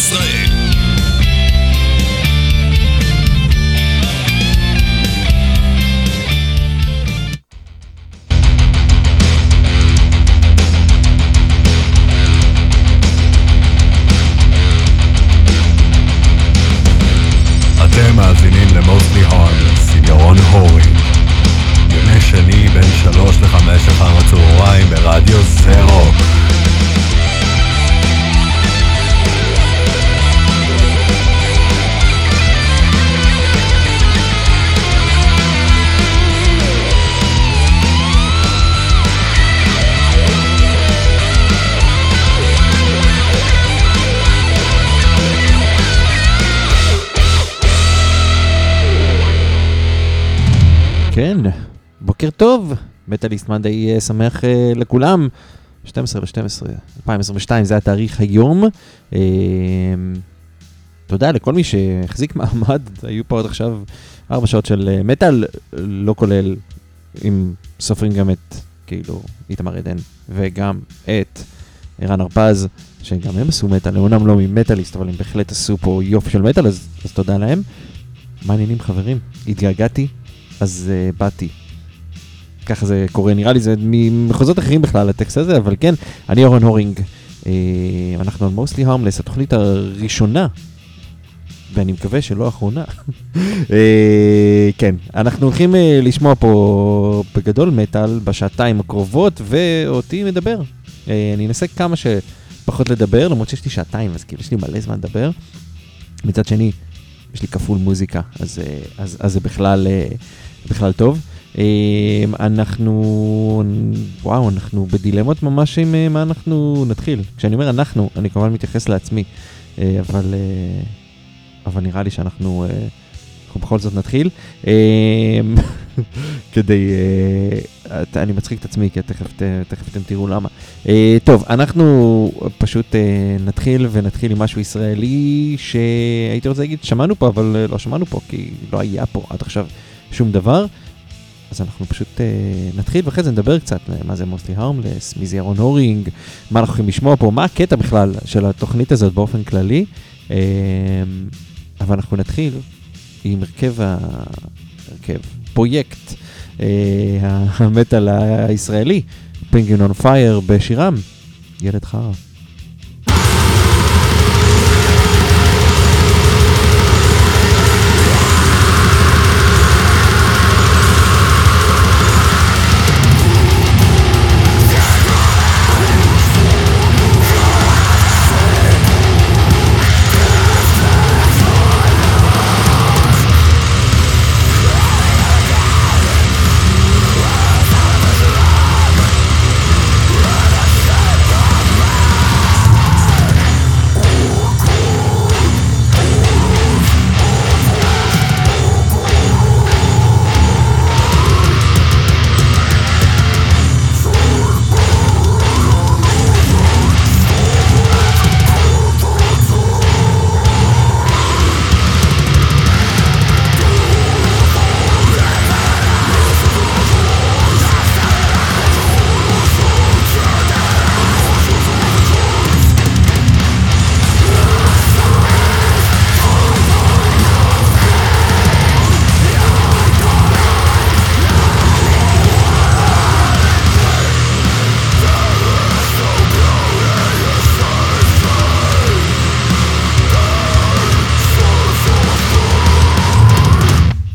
ישראל. מטאליסט מנדי אה, שמח אה, לכולם. 12 ל-12, 2022, זה התאריך היום. אה, תודה לכל מי שהחזיק מעמד, היו פה עד עכשיו 4 שעות של אה, מטאל, לא כולל, אם סופרים גם את, כאילו, איתמר עדן, וגם את ערן הרפז, שגם הם עשו מטאל, אומנם לא ממטאליסט, אבל הם בהחלט עשו פה יופי של מטאל, אז, אז תודה להם. מה העניינים חברים? התגעגעתי, אז uh, באתי. ככה זה קורה, נראה לי זה ממחוזות אחרים בכלל הטקסט הזה, אבל כן, אני אורן הורינג, uh, אנחנו על מוסלי הרמלס, התוכנית הראשונה, ואני מקווה שלא האחרונה. uh, כן, אנחנו הולכים uh, לשמוע פה בגדול מטאל בשעתיים הקרובות, ואותי מדבר. אני אנסה כמה שפחות לדבר, למרות שיש לי שעתיים, אז כאילו יש לי מלא זמן לדבר. מצד שני, יש לי כפול מוזיקה, אז, אה, אז, אז זה בכלל, אה, בכלל טוב. אה, אנחנו, וואו, אנחנו בדילמות ממש עם מה אנחנו נתחיל. כשאני אומר אנחנו, אני כמובן מתייחס לעצמי, אבל, אבל נראה לי שאנחנו אנחנו בכל זאת נתחיל. כדי, אני מצחיק את עצמי, כי תכף, תכף אתם תראו למה. טוב, אנחנו פשוט נתחיל ונתחיל עם משהו ישראלי שהייתי רוצה להגיד, שמענו פה, אבל לא שמענו פה, כי לא היה פה עד עכשיו שום דבר. אז אנחנו פשוט uh, נתחיל ואחרי זה נדבר קצת מה זה מוסטי הרמלס, מי זה ירון הורינג, מה אנחנו יכולים לשמוע פה, מה הקטע בכלל של התוכנית הזאת באופן כללי. Uh, אבל אנחנו נתחיל עם הרכב, ה... הרכב, פרויקט uh, המטאל הישראלי, פינגין און פייר בשירם, ילד חרא.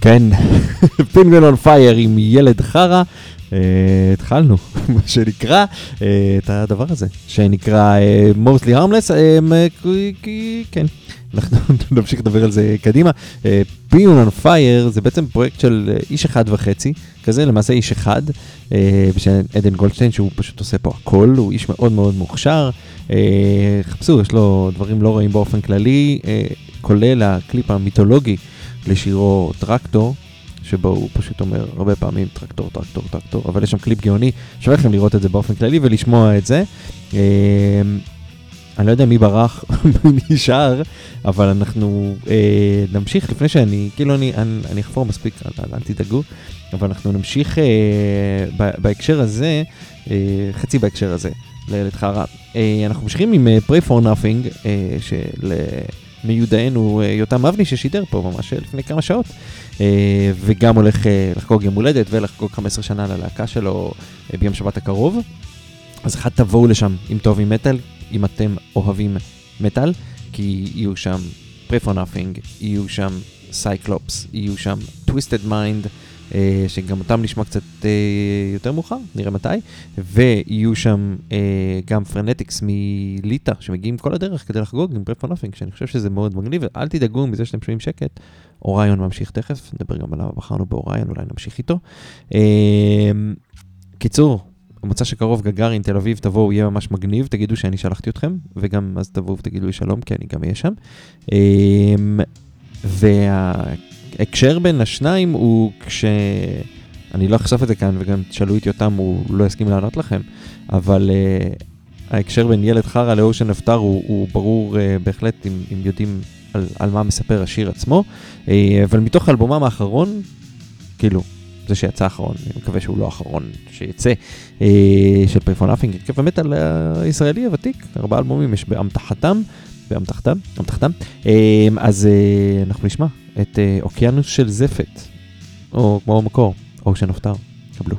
כן, פינגווין on Fire עם ילד חרא. Uh, התחלנו, מה שנקרא, uh, את הדבר הזה, שנקרא uh, mostly harmless, uh, כן, אנחנו נמשיך לדבר על זה קדימה. פיון on Fire זה בעצם פרויקט של איש אחד וחצי, כזה למעשה איש אחד, uh, בשם עדן גולדשטיין, שהוא פשוט עושה פה הכל, הוא איש מאוד מאוד מוכשר. Uh, חפשו, יש לו דברים לא רעים באופן כללי, uh, כולל הקליפ המיתולוגי. לשירו טרקטור, שבו הוא פשוט אומר הרבה פעמים טרקטור, טרקטור, טרקטור, אבל יש שם קליפ גאוני, שווה לכם לראות את זה באופן כללי ולשמוע את זה. אמ, אני לא יודע מי ברח, מי נשאר, אבל אנחנו אה, נמשיך לפני שאני, כאילו אני, אני, אני אחפור מספיק, אל, אל תדאגו, אבל אנחנו נמשיך אה, ב, בהקשר הזה, אה, חצי בהקשר הזה, לילד חרא. אה, אנחנו ממשיכים עם אה, Pray for Nothing, אה, של... אה, מיודענו אה, יותם אבני ששידר פה ממש לפני כמה שעות, אה, וגם הולך אה, לחגוג יום הולדת ולחגוג 15 שנה ללהקה שלו ביום שבת הקרוב. אז אחד תבואו לשם עם טוב עם מטאל, אם אתם אוהבים מטאל, כי יהיו שם for Nothing, יהיו שם סייקלופס, יהיו שם Mind, אה, שגם אותם נשמע קצת אה, יותר מאוחר, נראה מתי, ויהיו שם אה, גם פרנטיקס מליטא, שמגיעים כל הדרך כדי לחגוג עם Prey for Nothing, שאני חושב שזה מאוד מגניב, אל תדאגו מזה שאתם שומעים שקט, אוריון ממשיך תכף, נדבר גם עליו, בחרנו באוריון, אולי נמשיך איתו. קיצור, במוצ"ש הקרוב גגארין, תל אביב, תבואו, יהיה ממש מגניב, תגידו שאני שלחתי אתכם, וגם אז תבואו ותגידו לי שלום, כי אני גם אהיה שם. אמ, וההקשר בין השניים הוא כש... אני לא אחשוף את זה כאן, וגם תשאלו אותי אותם, הוא לא יסכים לענות לכם, אבל uh, ההקשר בין ילד חרא לאושן נפטר הוא, הוא ברור uh, בהחלט, אם, אם יודעים על, על מה מספר השיר עצמו, uh, אבל מתוך אלבומם האחרון, כאילו, זה שיצא האחרון, אני מקווה שהוא לא האחרון שיצא, אה, של Prey for Nothing, הרכב המטאל הישראלי הוותיק, ארבעה אלבומים יש באמתחתם, באמתחתם, אמתחתם, אה, אז אה, אנחנו נשמע את אה, אוקיינוס של זפת, או כמו במקור, או שנופטר, קבלו.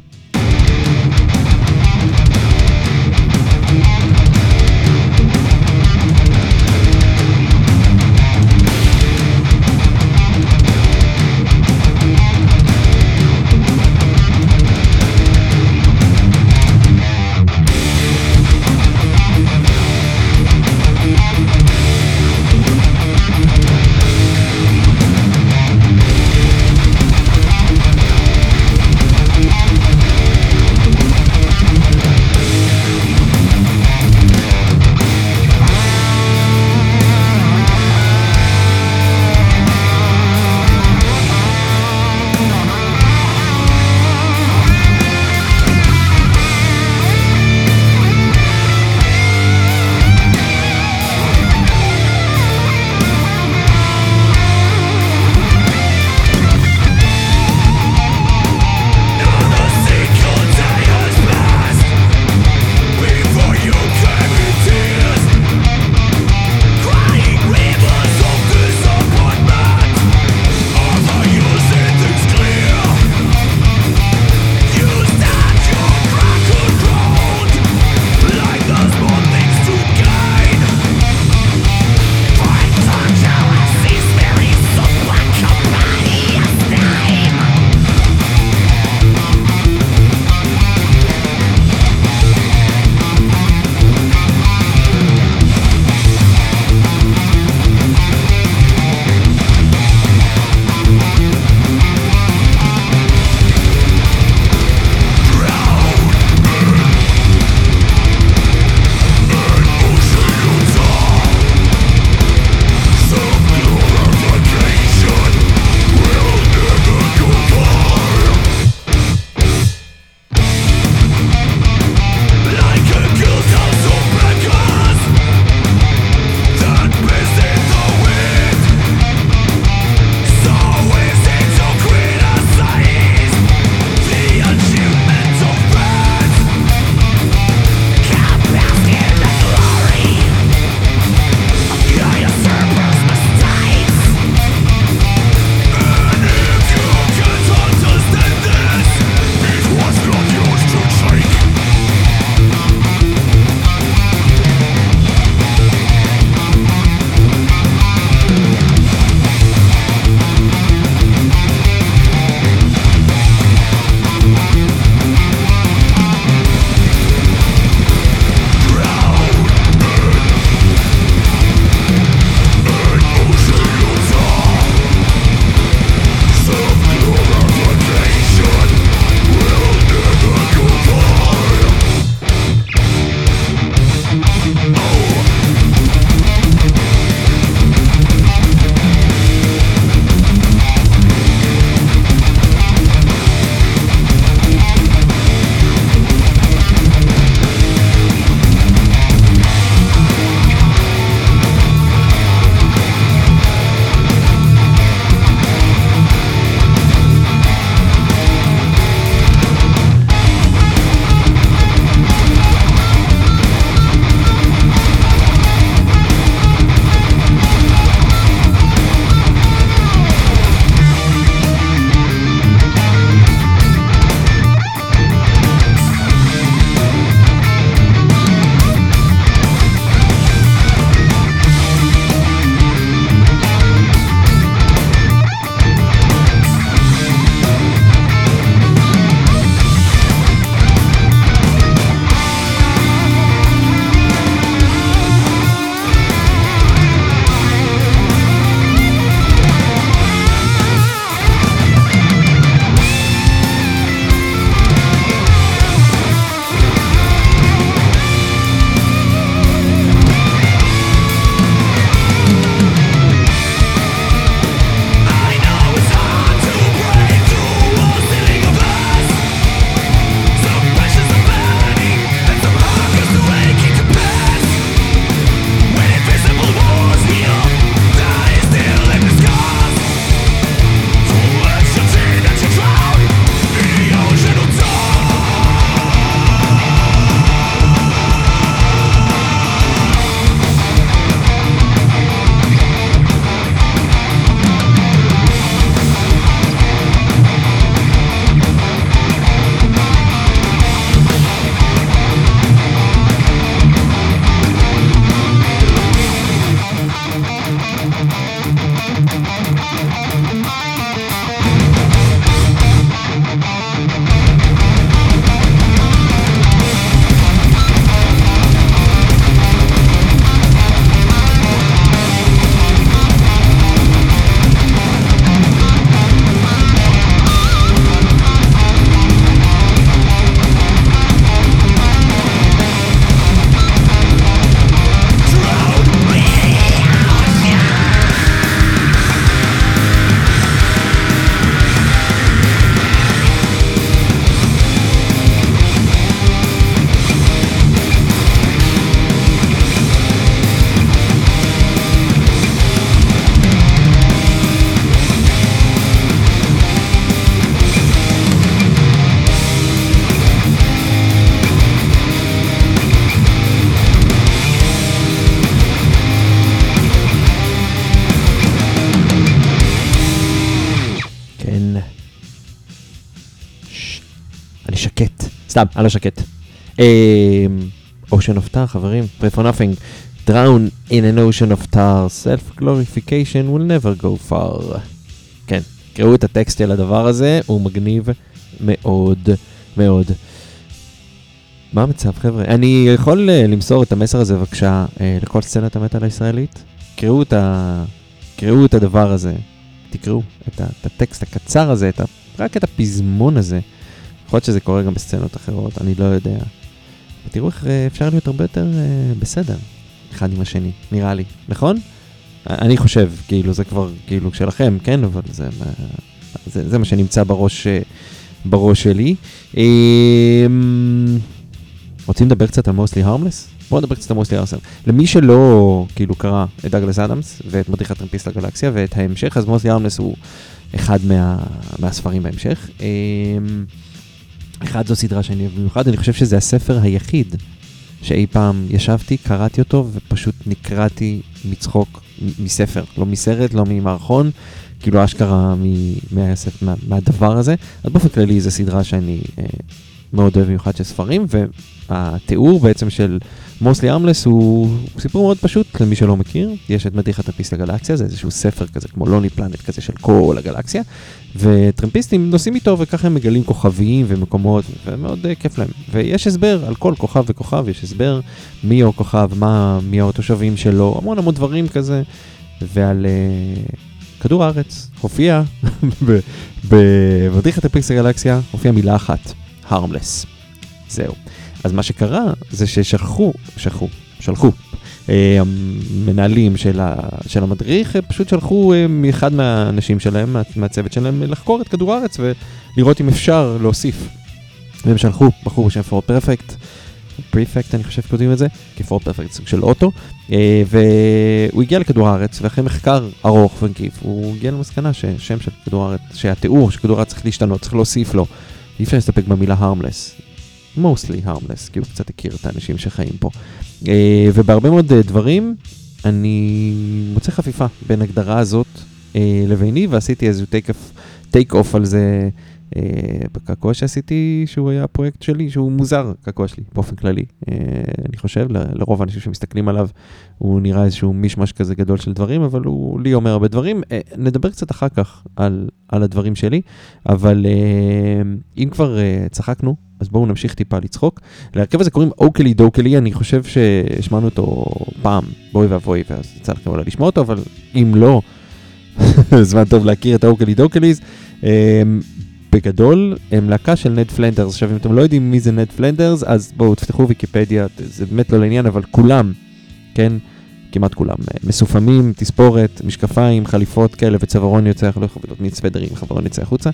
סתם, על השקט. אושן אוף טאר, חברים, pray for nothing. drown in an ocean of tar, self-glorification will never go far. כן, קראו את הטקסט של הדבר הזה, הוא מגניב מאוד מאוד. מה המצב, חבר'ה? אני יכול uh, למסור את המסר הזה בבקשה uh, לכל סצנת המטאל הישראלית? קראו את, ה... קראו את הדבר הזה, תקראו את, ה... את הטקסט הקצר הזה, את ה... רק את הפזמון הזה. יכול להיות שזה קורה גם בסצנות אחרות, אני לא יודע. ותראו איך uh, אפשר להיות הרבה יותר uh, בסדר, אחד עם השני, נראה לי, נכון? אני חושב, כאילו, זה כבר, כאילו, שלכם, כן? אבל זה, זה, זה מה שנמצא בראש, בראש שלי. אמ, רוצים לדבר קצת על מוסלי הרמלס? בואו נדבר קצת על מוסלי הרמלס. למי שלא, כאילו, קרא את דאגלס אדמס ואת מדריך הטרמפיסט לגלקסיה ואת ההמשך, אז מוסלי הרמלס הוא אחד מה, מהספרים בהמשך. אחד זו סדרה שאני אוהב במיוחד, אני חושב שזה הספר היחיד שאי פעם ישבתי, קראתי אותו ופשוט נקרעתי מצחוק מספר, לא מסרט, לא ממערכון, כאילו אשכרה מהספר, מה, מהדבר הזה. אז באופן כללי זו סדרה שאני אה, מאוד אוהב במיוחד של ספרים, והתיאור בעצם של מוסלי ארמלס הוא, סיפור מאוד פשוט למי שלא מכיר. יש את מדריך הטרמפיסט לגלקסיה, זה איזשהו ספר כזה כמו לוני פלנט כזה של כל הגלקסיה, וטרמפיסטים נוסעים איתו וככה הם מגלים כוכביים ומקומות, ומאוד uh, כיף להם. ויש הסבר על כל כוכב וכוכב, יש הסבר מי הוא הכוכב, מה, מי התושבים שלו, המון המון דברים כזה, ועל... Uh, כדור הארץ הופיע במדריך הטרמפיסט לגלקסיה, הופיעה מילה אחת, harmless. זהו. אז מה שקרה זה ששלחו, שלחו, שלחו, אה, המנהלים של, ה, של המדריך אה, פשוט שלחו אה, מאחד מהאנשים שלהם, מה, מהצוות שלהם, לחקור את כדור הארץ ולראות אם אפשר להוסיף. והם שלחו בחור בשם פורד פרפקט, פריפקט אני חושב שכותבים את זה, כי פורד פרפקט סוג של אוטו, והוא הגיע לכדור הארץ, ואחרי מחקר ארוך ומקיף, הוא הגיע למסקנה ששם של כדור הארץ, שהתיאור של כדור הארץ צריך להשתנות, צריך להוסיף לו. אי אפשר להסתפק במילה harmless. Mostly harmless, כי הוא קצת הכיר את האנשים שחיים פה. Uh, ובהרבה מאוד uh, דברים, אני מוצא חפיפה בין הגדרה הזאת uh, לביני, ועשיתי איזשהו טייק אוף על זה בקעקוע שעשיתי, שהוא היה הפרויקט שלי, שהוא מוזר, קעקוע שלי, באופן כללי. אני חושב, לרוב האנשים שמסתכלים עליו, הוא נראה איזשהו מישמש כזה גדול של דברים, אבל הוא לי אומר הרבה דברים. נדבר קצת אחר כך על, על הדברים שלי, אבל אם כבר צחקנו, אז בואו נמשיך טיפה לצחוק. להרכב הזה קוראים Okilly Dokilly, אני חושב שהשמענו אותו פעם, בטוי ואבוי, ואז יצא לכם אולי לשמוע אותו, אבל אם לא, זמן טוב להכיר את ה Okilly Dokillys. בגדול, הם להקה של נד פלנדרס. עכשיו, אם אתם לא יודעים מי זה נד פלנדרס, אז בואו תפתחו ויקיפדיה, זה באמת לא לעניין, אבל כולם, כן? כמעט כולם, משופמים, תספורת, משקפיים, חליפות כאלה וצווארון יוצא, לא יכול להיות מסוודרים, צווארון יוצא החוצה.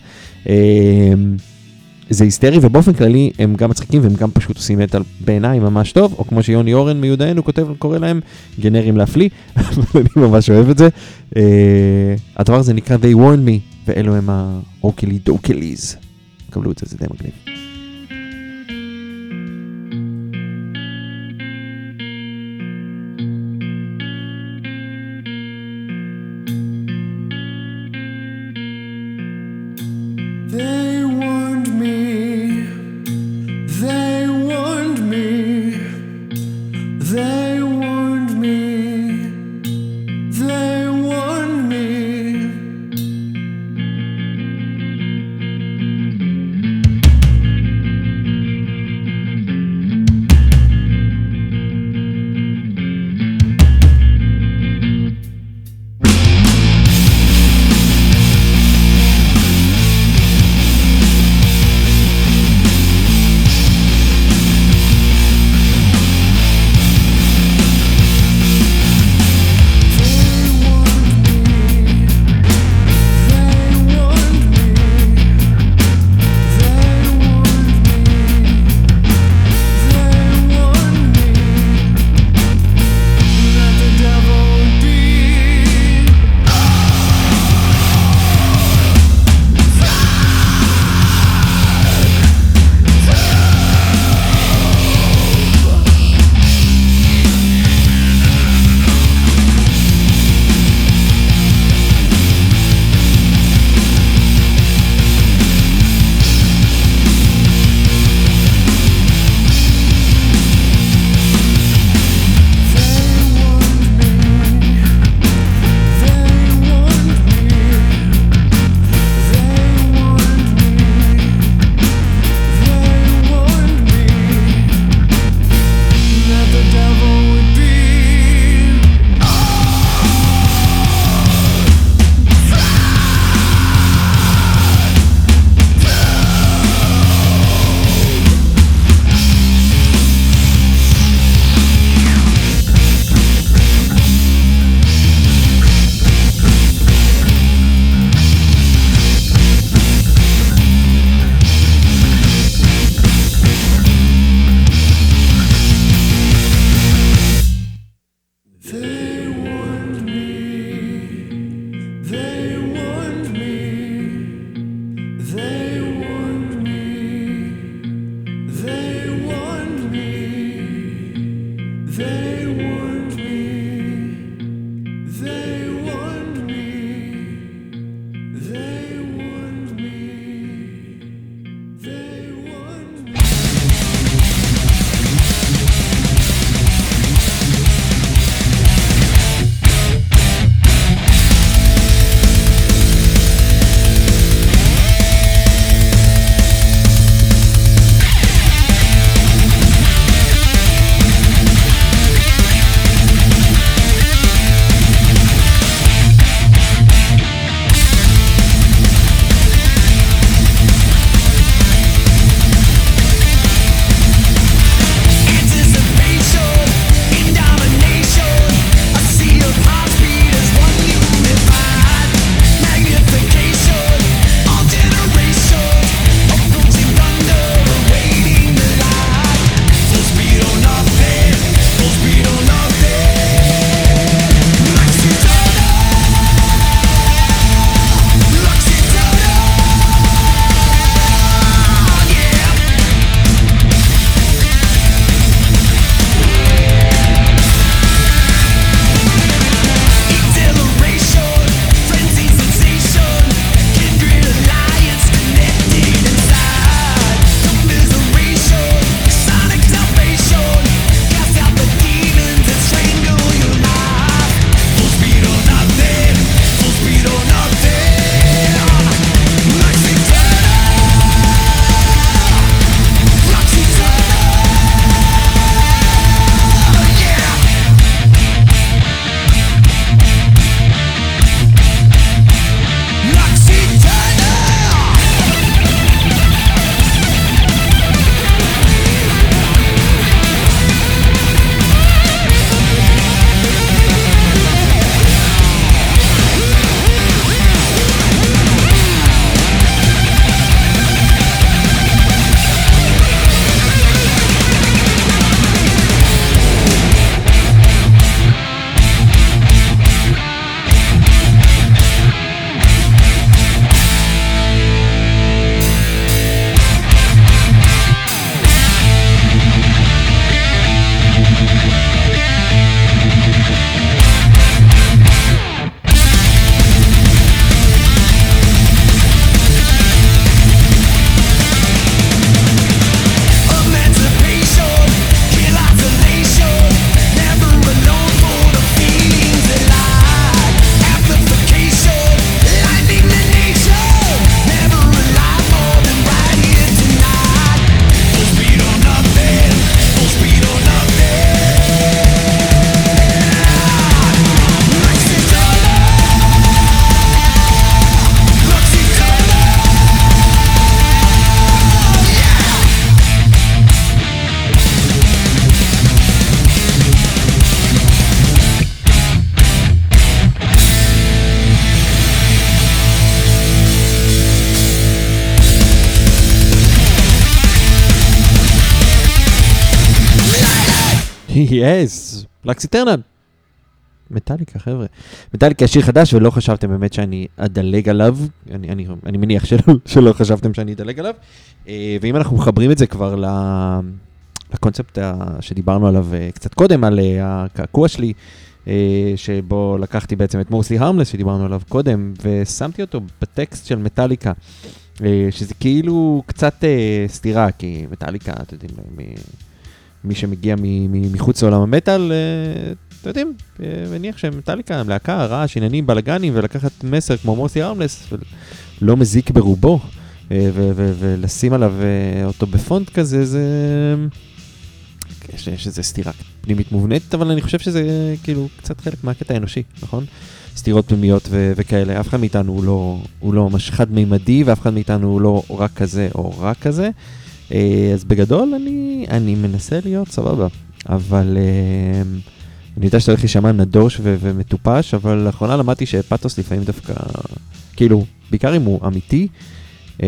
זה היסטרי, ובאופן כללי הם גם מצחיקים והם גם פשוט עושים מטאל בעיניי ממש טוב, או כמו שיוני אורן מיודענו כותב, קורא להם גנריים להפליא, אבל אני ממש אוהב את זה. Uh, הדבר הזה נקרא They warned me, ואלו הם ה Okilly Dokillys. קבלו את זה, זה די מגניב. יס, לקסיטרנה. מטאליקה, חבר'ה. מטאליקה שיר חדש, ולא חשבתם באמת שאני אדלג עליו. אני, אני, אני מניח שלא, שלא חשבתם שאני אדלג עליו. אה, ואם אנחנו מחברים את זה כבר לקונספט שדיברנו עליו אה, קצת קודם, על אה, הקעקוע שלי, שבו לקחתי בעצם את מורסי הרמלס, שדיברנו עליו קודם, ושמתי אותו בטקסט של מטאליקה, שזה כאילו קצת סתירה, כי מטאליקה, אתם יודעים, מי שמגיע מחוץ לעולם המטאל, אה, אתם יודעים, אה, מניח שמטאליקה הם להקה, רעש, עניינים, בלאגנים, ולקחת מסר כמו מורסי הרמלס, לא מזיק ברובו, אה, ולשים עליו אה, אותו בפונט כזה, זה... יש, יש איזה סתירה פנימית מובנית, אבל אני חושב שזה אה, כאילו קצת חלק מהקטע האנושי, נכון? סתירות פנימיות ו- וכאלה, אף אחד מאיתנו הוא לא, הוא לא ממש חד-מימדי, ואף אחד מאיתנו הוא לא רק כזה או רק כזה. אה, אז בגדול אני, אני מנסה להיות סבבה, אבל אה, אני יודע שאתה הולך להישמע נדוש ו- ומטופש, אבל לאחרונה למדתי שפתוס לפעמים דווקא, כאילו, בעיקר אם הוא אמיתי, אה,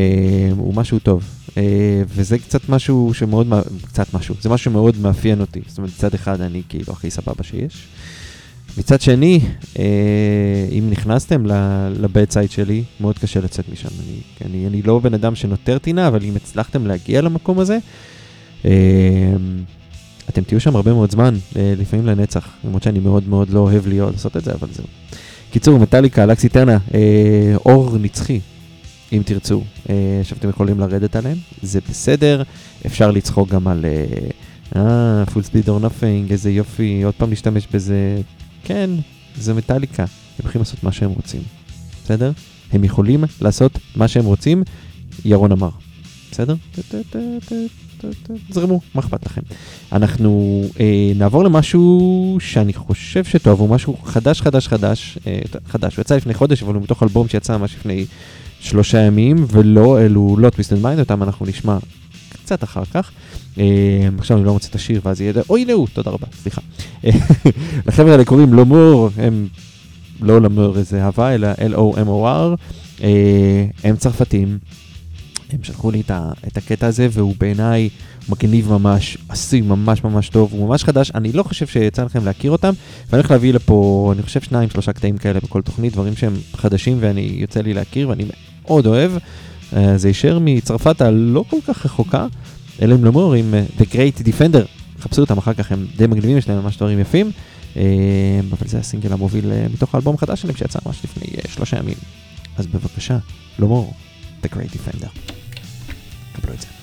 הוא משהו טוב. אה, וזה קצת משהו שמאוד, מא- קצת משהו, זה משהו שמאוד מאפיין אותי. זאת אומרת, מצד אחד אני כאילו הכי סבבה שיש. מצד שני, אה, אם נכנסתם ל bad side שלי, מאוד קשה לצאת משם. אני, אני, אני לא בן אדם שנותר טינה, אבל אם הצלחתם להגיע למקום הזה, אתם תהיו שם הרבה מאוד זמן, אה, לפעמים לנצח, למרות שאני מאוד מאוד לא אוהב להיות לעשות את זה, אבל זהו. קיצור, מטאליקה, Lux Æterna, אה, אור נצחי, אם תרצו. אה, עכשיו אתם יכולים לרדת עליהם, זה בסדר, אפשר לצחוק גם על... אה, full speed or nothing, איזה יופי, עוד פעם להשתמש בזה. כן, זה מטאליקה, הם יכולים לעשות מה שהם רוצים, בסדר? הם יכולים לעשות מה שהם רוצים, ירון אמר, בסדר? תזרמו, מה אכפת לכם? אנחנו אה, נעבור למשהו שאני חושב שתאהבו, משהו חדש, חדש, חדש, אה, חדש, הוא יצא לפני חודש, אבל הוא מתוך אלבום שיצא ממש לפני שלושה ימים, ולא, אלו לא Twisted Mind, אותם אנחנו נשמע קצת אחר כך. אה, עכשיו אני לא מוצא את השיר, ואז יהיה, אוי, לא, תודה רבה, סליחה. לחבר'ה האלה קוראים לומור, הם לא למור איזה הווה, אלא L-O-M-O-R, אה, הם צרפתים. הם שלחו לי את, הקטע הזה, והוא בעיניי מגניב ממש, עשוי ממש ממש טוב, הוא ממש חדש, אני לא חושב שיצא לכם להכיר אותם, ואני הולך להביא לפה, אני חושב שניים, שלושה קטעים כאלה בכל תוכנית, דברים שהם חדשים ואני יוצא לי להכיר ואני מאוד אוהב. אה, זה יישאר מצרפת הלא כל כך רחוקה, אלה הם למור עם אה, The Great Defender, חפשו אותם אחר כך, הם די מגניבים, יש להם ממש דברים יפים, אה, אבל זה הסינגל המוביל מתוך האלבום החדש שלהם שיצא ממש לפני שלושה ימים. אז בבקשה, לומור, The Great Defender. קבלו את זה.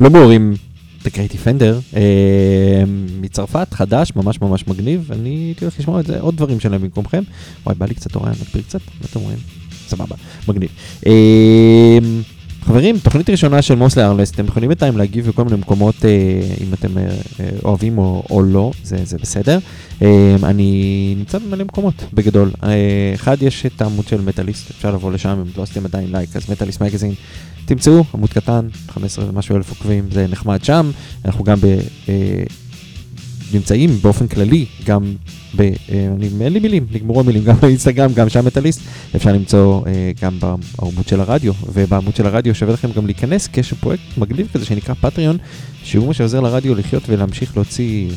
לא מעורים The Great Defender אה, מצרפת, חדש, ממש ממש מגניב, אני הייתי הולך לשמוע את זה, עוד דברים שלהם במקומכם. וואי, בא לי קצת אורן, נגביר קצת, מה אתם אומרים? סבבה, מגניב. אה, חברים, תוכנית ראשונה של מוס לארלס, אתם יכולים בינתיים להגיב בכל מיני מקומות, אה, אם אתם אוהבים או, או לא, זה, זה בסדר. אני נמצא במלא מקומות, בגדול. אחד, יש את העמוד של מטאליסט, אפשר לבוא לשם, אם לא עשיתם עדיין לייק, אז מטאליסט מגזין, תמצאו, עמוד קטן, 15 ומשהו אלף עוקבים, זה נחמד שם. אנחנו גם ב... אה, נמצאים באופן כללי, גם ב... אה, אני, אין לי מילים, נגמרו המילים, גם באינסטגרם, גם שם מטאליסט, אפשר למצוא אה, גם בעמוד של הרדיו, ובעמוד של הרדיו שווה לכם גם להיכנס, כי יש פרויקט מגניב כזה שנקרא פטריון, שהוא מה שעוזר לרדיו לחיות ולהמשיך להוציא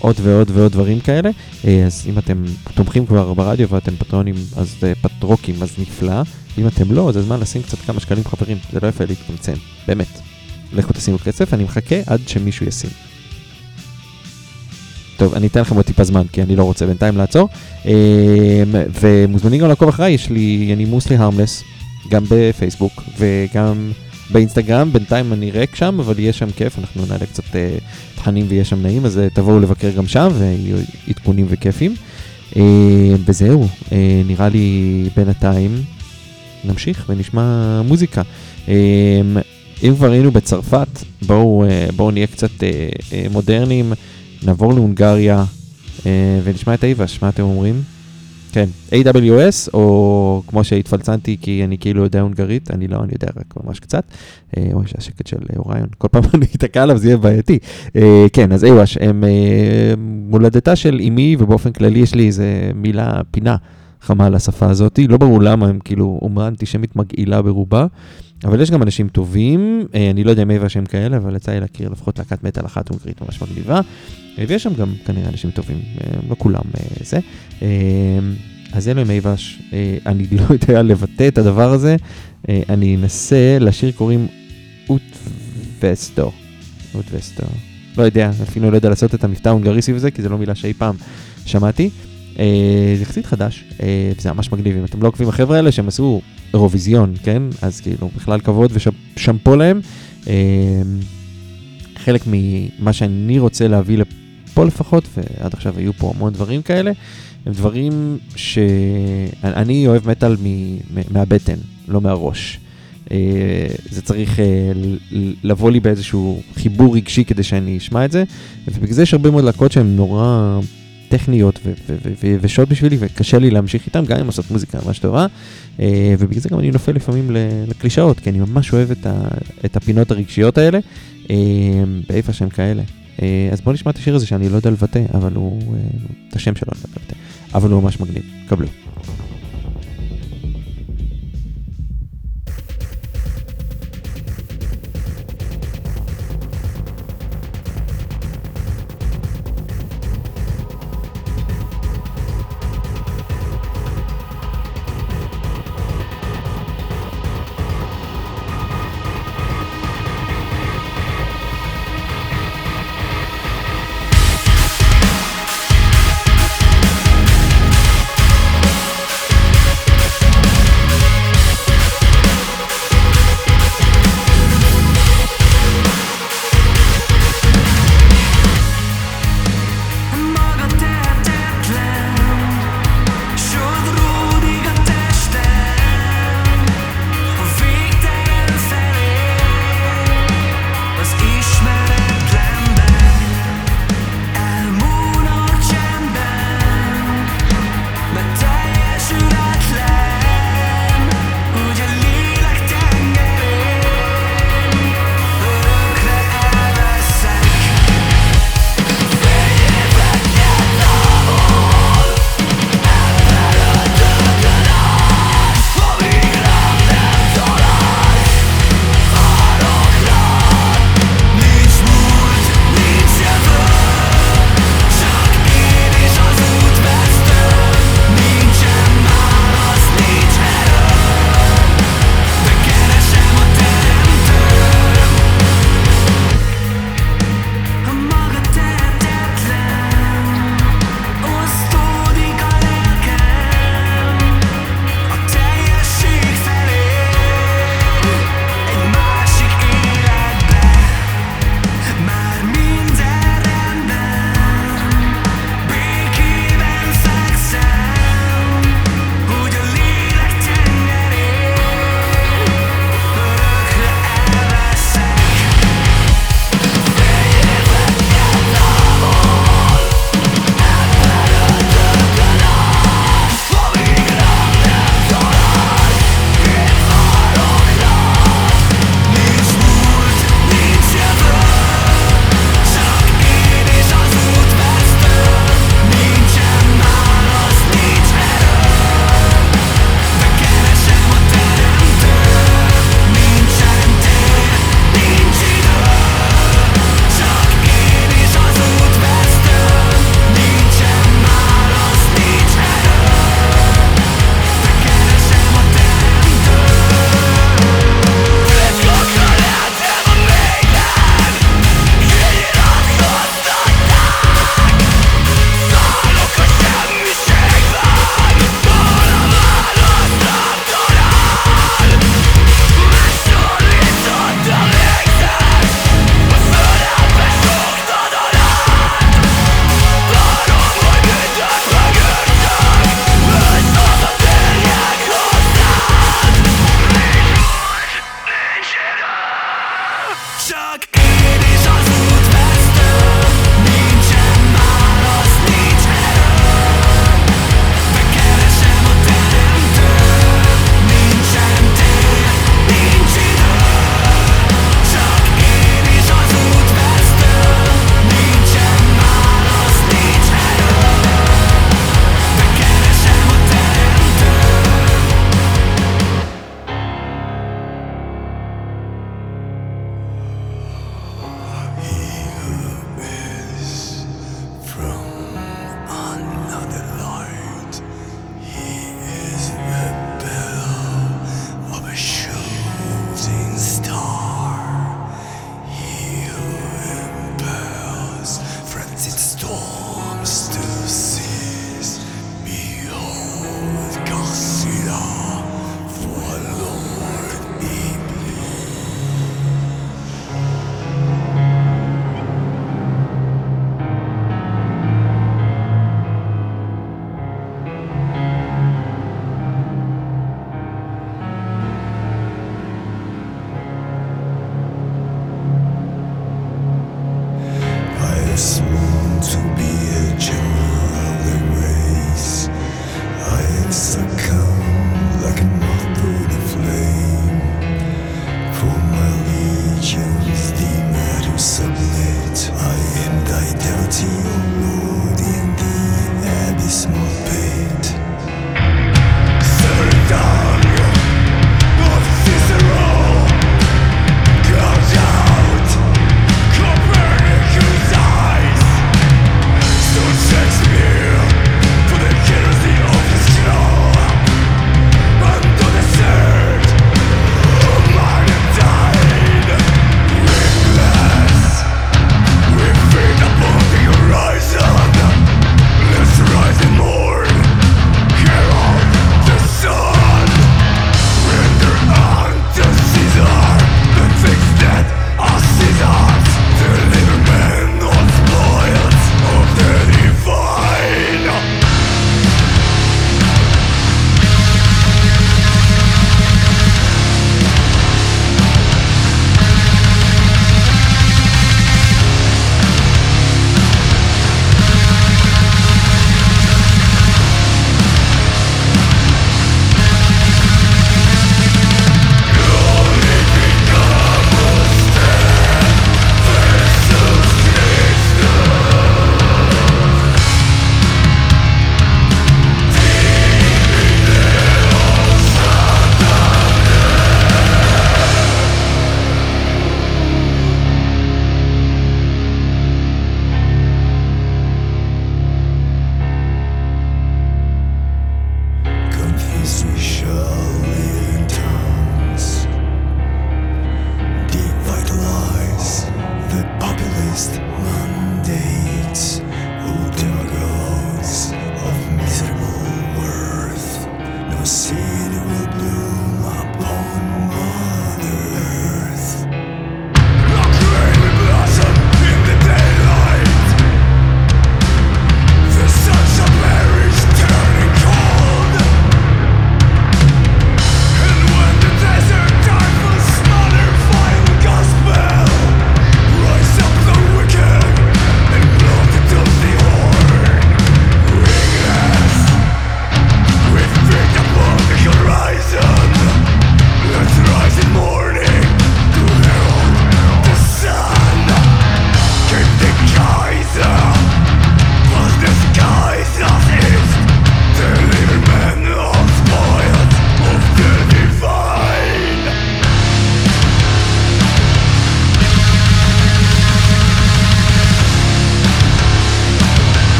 עוד ועוד ועוד דברים כאלה. אה, אז אם אתם תומכים כבר ברדיו ואתם פטרונים, אז אה, פטרוקים, אז נפלא. אם אתם לא, זה זמן לשים קצת כמה שקלים חברים, זה לא יפה להתקמצן, באמת. לכו תשימו כסף, אני מחכה עד שמישהו ישים. טוב, אני אתן לכם עוד טיפה זמן, כי אני לא רוצה בינתיים לעצור. אמ, ומוזמנים גם לעקוב אחריי, יש לי, אני מוסלי הרמלס, גם בפייסבוק וגם באינסטגרם, בינתיים אני ריק שם, אבל יהיה שם כיף, אנחנו נעלה קצת uh, תכנים ויהיה שם נעים, אז uh, תבואו לבקר גם שם ויהיו עדכונים וכיפים. Uh, וזהו, uh, נראה לי בינתיים נמשיך ונשמע מוזיקה. Uh, אם כבר היינו בצרפת, בואו, uh, בואו נהיה קצת uh, uh, מודרניים. נעבור להונגריה אה, ונשמע את אייבש, מה אתם אומרים? כן, AWS, או כמו שהתפלצנתי כי אני כאילו יודע הונגרית, אני לא, אני יודע רק ממש קצת. אה, אוי, זה השקט של אוריון, כל פעם אני אתקע עליו זה יהיה בעייתי. אה, כן, אז אייבש, הם אה, מולדתה של אמי, ובאופן כללי יש לי איזה מילה, פינה חמה על השפה הזאת, לא ברור למה, הם כאילו אומרה אנטישמית מגעילה ברובה. אבל יש גם אנשים טובים, אה, אני לא יודע אייבש הם כאלה, אבל יצא לי להכיר לפחות להקת מטאל אחת הונגרית ממש מגניבה. אה, ויש שם גם כנראה אנשים טובים, אה, לא כולם זה. אז אלו עם אייבש, אני לא יודע לבטא את הדבר הזה, אני אנסה, לשיר קוראים אוט וסטו. אוט וסטו. לא יודע, אפילו לא יודע לעשות את המבטא ההונגרי סביב זה, כי זה לא מילה שאי פעם שמעתי. זה יחסית חדש, וזה ממש מגניב, אם אתם לא עוקבים החבר'ה האלה שהם עשו אירוויזיון, כן? אז כאילו, בכלל כבוד ושמפו להם. חלק ממה שאני רוצה להביא פה לפחות, ועד עכשיו היו פה המון דברים כאלה, הם דברים שאני אוהב מטאל מהבטן, לא מהראש. אה, זה צריך אה, לבוא לי באיזשהו חיבור רגשי כדי שאני אשמע את זה, ובגלל זה יש הרבה מאוד להקות שהן נורא טכניות ושעות בשבילי, וקשה לי להמשיך איתן, גם אם עושות מוזיקה ממש טובה, אה, ובגלל זה גם אני נופל לפעמים לקלישאות, כי אני ממש אוהב את הפינות הרגשיות האלה, באיפה שהם כאלה. אה, אז בואו נשמע את השיר הזה שאני לא יודע לבטא, אבל הוא, אה, את השם שלו אני לא יודע לבטא, אבל הוא ממש מגניב, קבלו.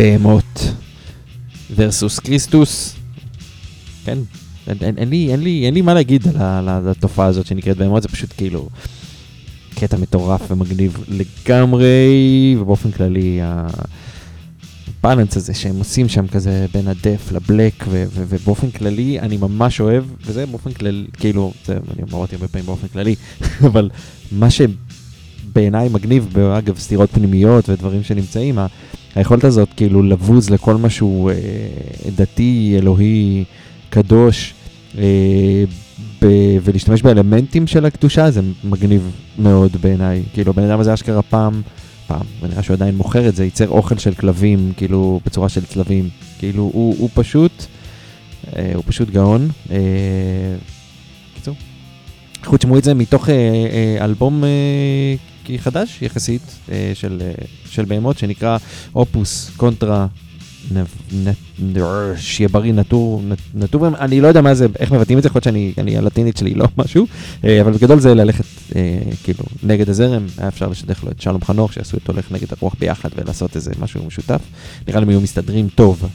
בהמות versus קריסטוס. כן, אין, אין, אין, לי, אין, לי, אין לי מה להגיד על, התופעה הזאת שנקראת בהמות, זה פשוט כאילו קטע מטורף ומגניב לגמרי, ובאופן כללי הבאלנס הזה שהם עושים שם כזה בין הדף לבלק, ו- ו- ובאופן כללי אני ממש אוהב, וזה באופן כללי, כאילו, זה אני אמרתי הרבה פעמים באופן כללי, אבל מה שבעיניי מגניב, אגב סתירות פנימיות ודברים שנמצאים, היכולת הזאת כאילו לבוז לכל משהו אה, דתי, אלוהי, קדוש, אה, ב- ולהשתמש באלמנטים של הקדושה זה מגניב מאוד בעיניי. כאילו הבן אדם הזה אשכרה פעם, פעם, ונראה שהוא עדיין מוכר את זה, ייצר אוכל של כלבים, כאילו בצורה של צלבים. כאילו הוא, הוא פשוט, אה, הוא פשוט גאון. אה, קיצור. לכו תשמעו את זה מתוך אה, אה, אלבום אה, חדש יחסית אה, של, אה, של בהמות שנקרא אופוס קונטרה שיהיה בריא נטור, נטור, אני לא יודע מה זה, איך מבטאים את זה, יכול להיות שאני, אני הלטינית שלי לא משהו, אה, אבל בגדול זה ללכת כאילו נגד הזרם, היה אפשר לשדך לו את שלום חנוך, שיעשו את הולך נגד הרוח ביחד ולעשות איזה משהו משותף, נראה לי הם היו מסתדרים טוב,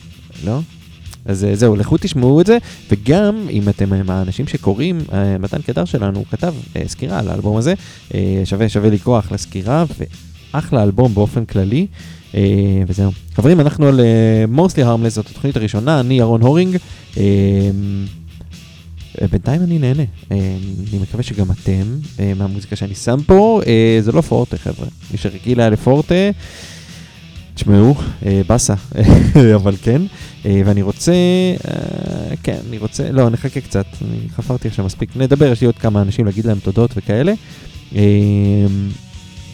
לא? אז אה, זהו, לכו תשמעו את זה, וגם אם אתם אה, מהאנשים שקוראים, אה, מתן קדר שלנו כתב סקירה על האלבום הזה, שווה שווה לקרוא אחלה סקירה, ואחלה אלבום באופן כללי. וזהו. חברים, אנחנו על Mostly Harmless, זאת התוכנית הראשונה, אני ירון הורינג. בינתיים אני נהנה, אני מקווה שגם אתם, מהמוזיקה שאני שם פה, זה לא פורטה חבר'ה, מי שרגיל לפורטה, תשמעו, אה, באסה, אבל כן, אה, ואני רוצה, אה, כן, אני רוצה, לא, נחכה קצת, אני חפרתי עכשיו מספיק, נדבר, יש לי עוד כמה אנשים להגיד להם תודות וכאלה.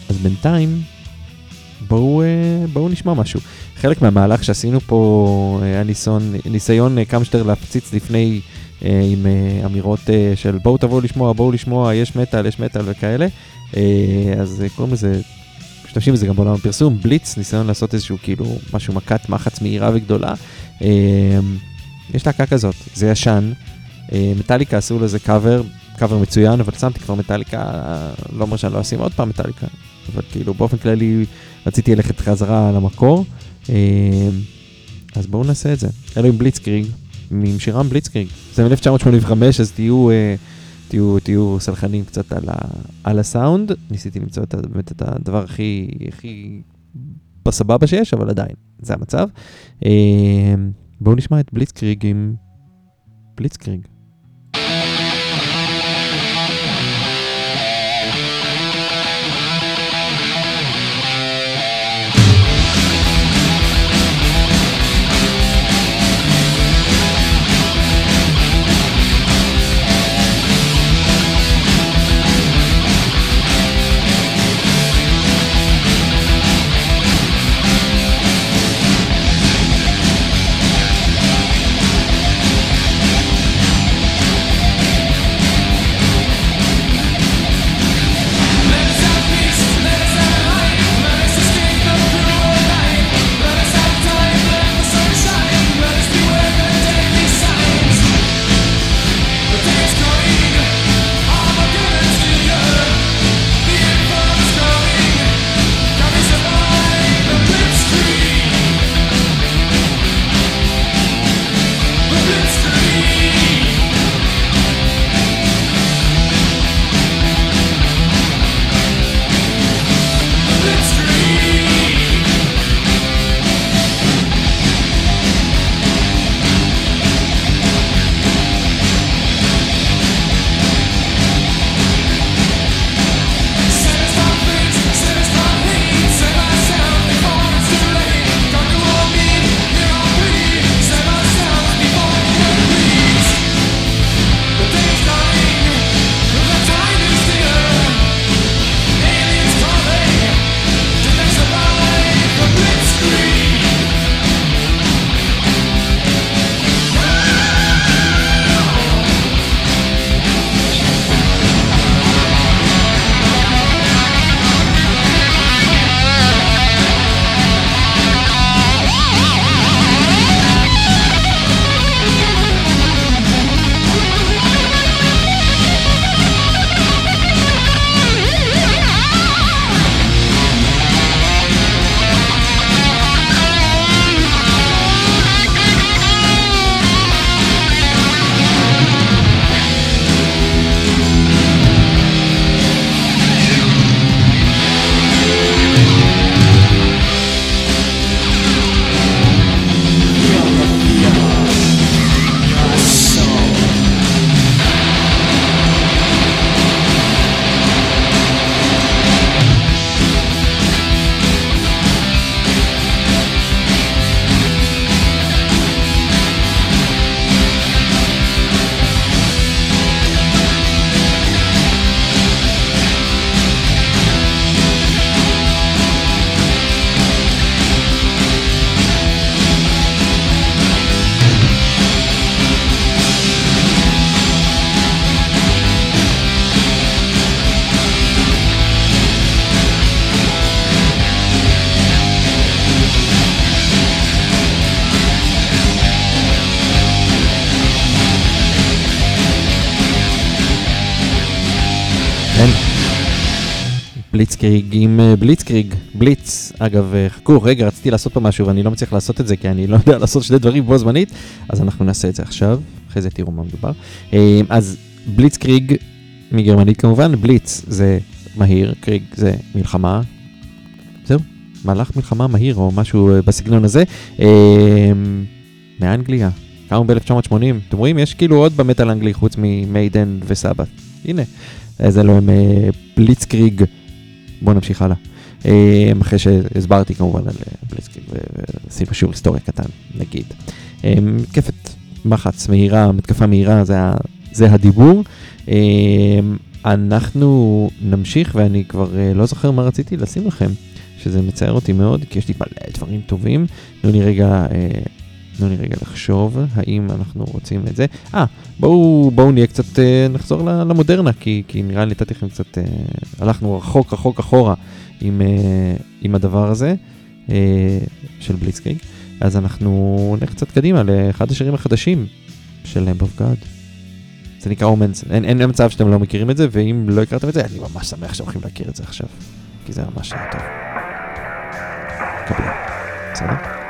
אז בינתיים, בואו, בואו נשמע משהו. חלק מהמהלך שעשינו פה היה ניסיון, ניסיון כמה שיותר להפציץ לפני עם אמירות של בואו תבואו לשמוע, בואו לשמוע, יש מטאל, יש מטאל וכאלה. אז קוראים לזה, משתמשים בזה גם בעולם הפרסום, בליץ, ניסיון לעשות איזשהו כאילו משהו מכת מחץ מהירה וגדולה. אה, יש להקה כזאת, זה ישן. אה, מטאליקה עשו לזה קאבר, קאבר מצוין, אבל שמתי כבר מטאליקה, לא אומר שאני לא אשים עוד פעם מטאליקה, אבל כאילו באופן כללי רציתי ללכת חזרה למקור. אה, אז בואו נעשה את זה. אלו עם בליצקריג, עם שירם בליצקריג. זה מ-1985, אז תהיו, תהיו, תהיו סלחנים קצת על, ה, על הסאונד. ניסיתי למצוא את, באמת את הדבר הכי, הכי בסבבה שיש, אבל עדיין, זה המצב. אה, בואו נשמע את בליצקריג עם בליצקריג. בליצקריג עם אה, בליצקריג, בליץ. אגב, אה, חכו, רגע, רציתי לעשות פה משהו ואני לא מצליח לעשות את זה כי אני לא יודע לעשות שני דברים בו זמנית, אז אנחנו נעשה את זה עכשיו, אחרי זה תראו מה מדובר. אה, אז בליצקריג מגרמנית כמובן, בליץ זה מהיר, קריג זה מלחמה. זהו, מהלך מלחמה מהיר או משהו בסגנון הזה. מאנגליה, קמו ב-1980. אתם רואים, יש כאילו עוד במטאל האנגלי חוץ ממיידן וסבת. הנה, אז אלו הם בליצקריג. בואו נמשיך הלאה. אה, אחרי שהסברתי כמובן על אה, בליצקריג ועשינו שיעור היסטוריה קטן, נגיד. אה, מתקפת מחץ מהירה, מתקפה מהירה, זה, זה הדיבור. אנחנו נמשיך, ואני כבר לא זוכר מה רציתי לשים לכם, שזה מצער אותי מאוד, כי יש לי מלא דברים טובים. תנו לי רגע, תנו לי רגע לחשוב, האם אנחנו רוצים את זה. אה, בואו, בואו נהיה קצת, אה, נחזור למודרנה, כי, כי נראה לי נתתי לכם קצת, אה, הלכנו רחוק רחוק אחורה עם, אה, עם הדבר הזה אה, של בליצקריג. אז אנחנו נלך קצת קדימה לאחד השירים החדשים של Lamb of God. זה נקרא אומנס, אין, אין מצב שאתם לא מכירים את זה, ואם לא הכרתם את זה, אני ממש שמח שאתם הולכים להכיר את זה עכשיו, כי זה ממש טוב. קבלה, בסדר?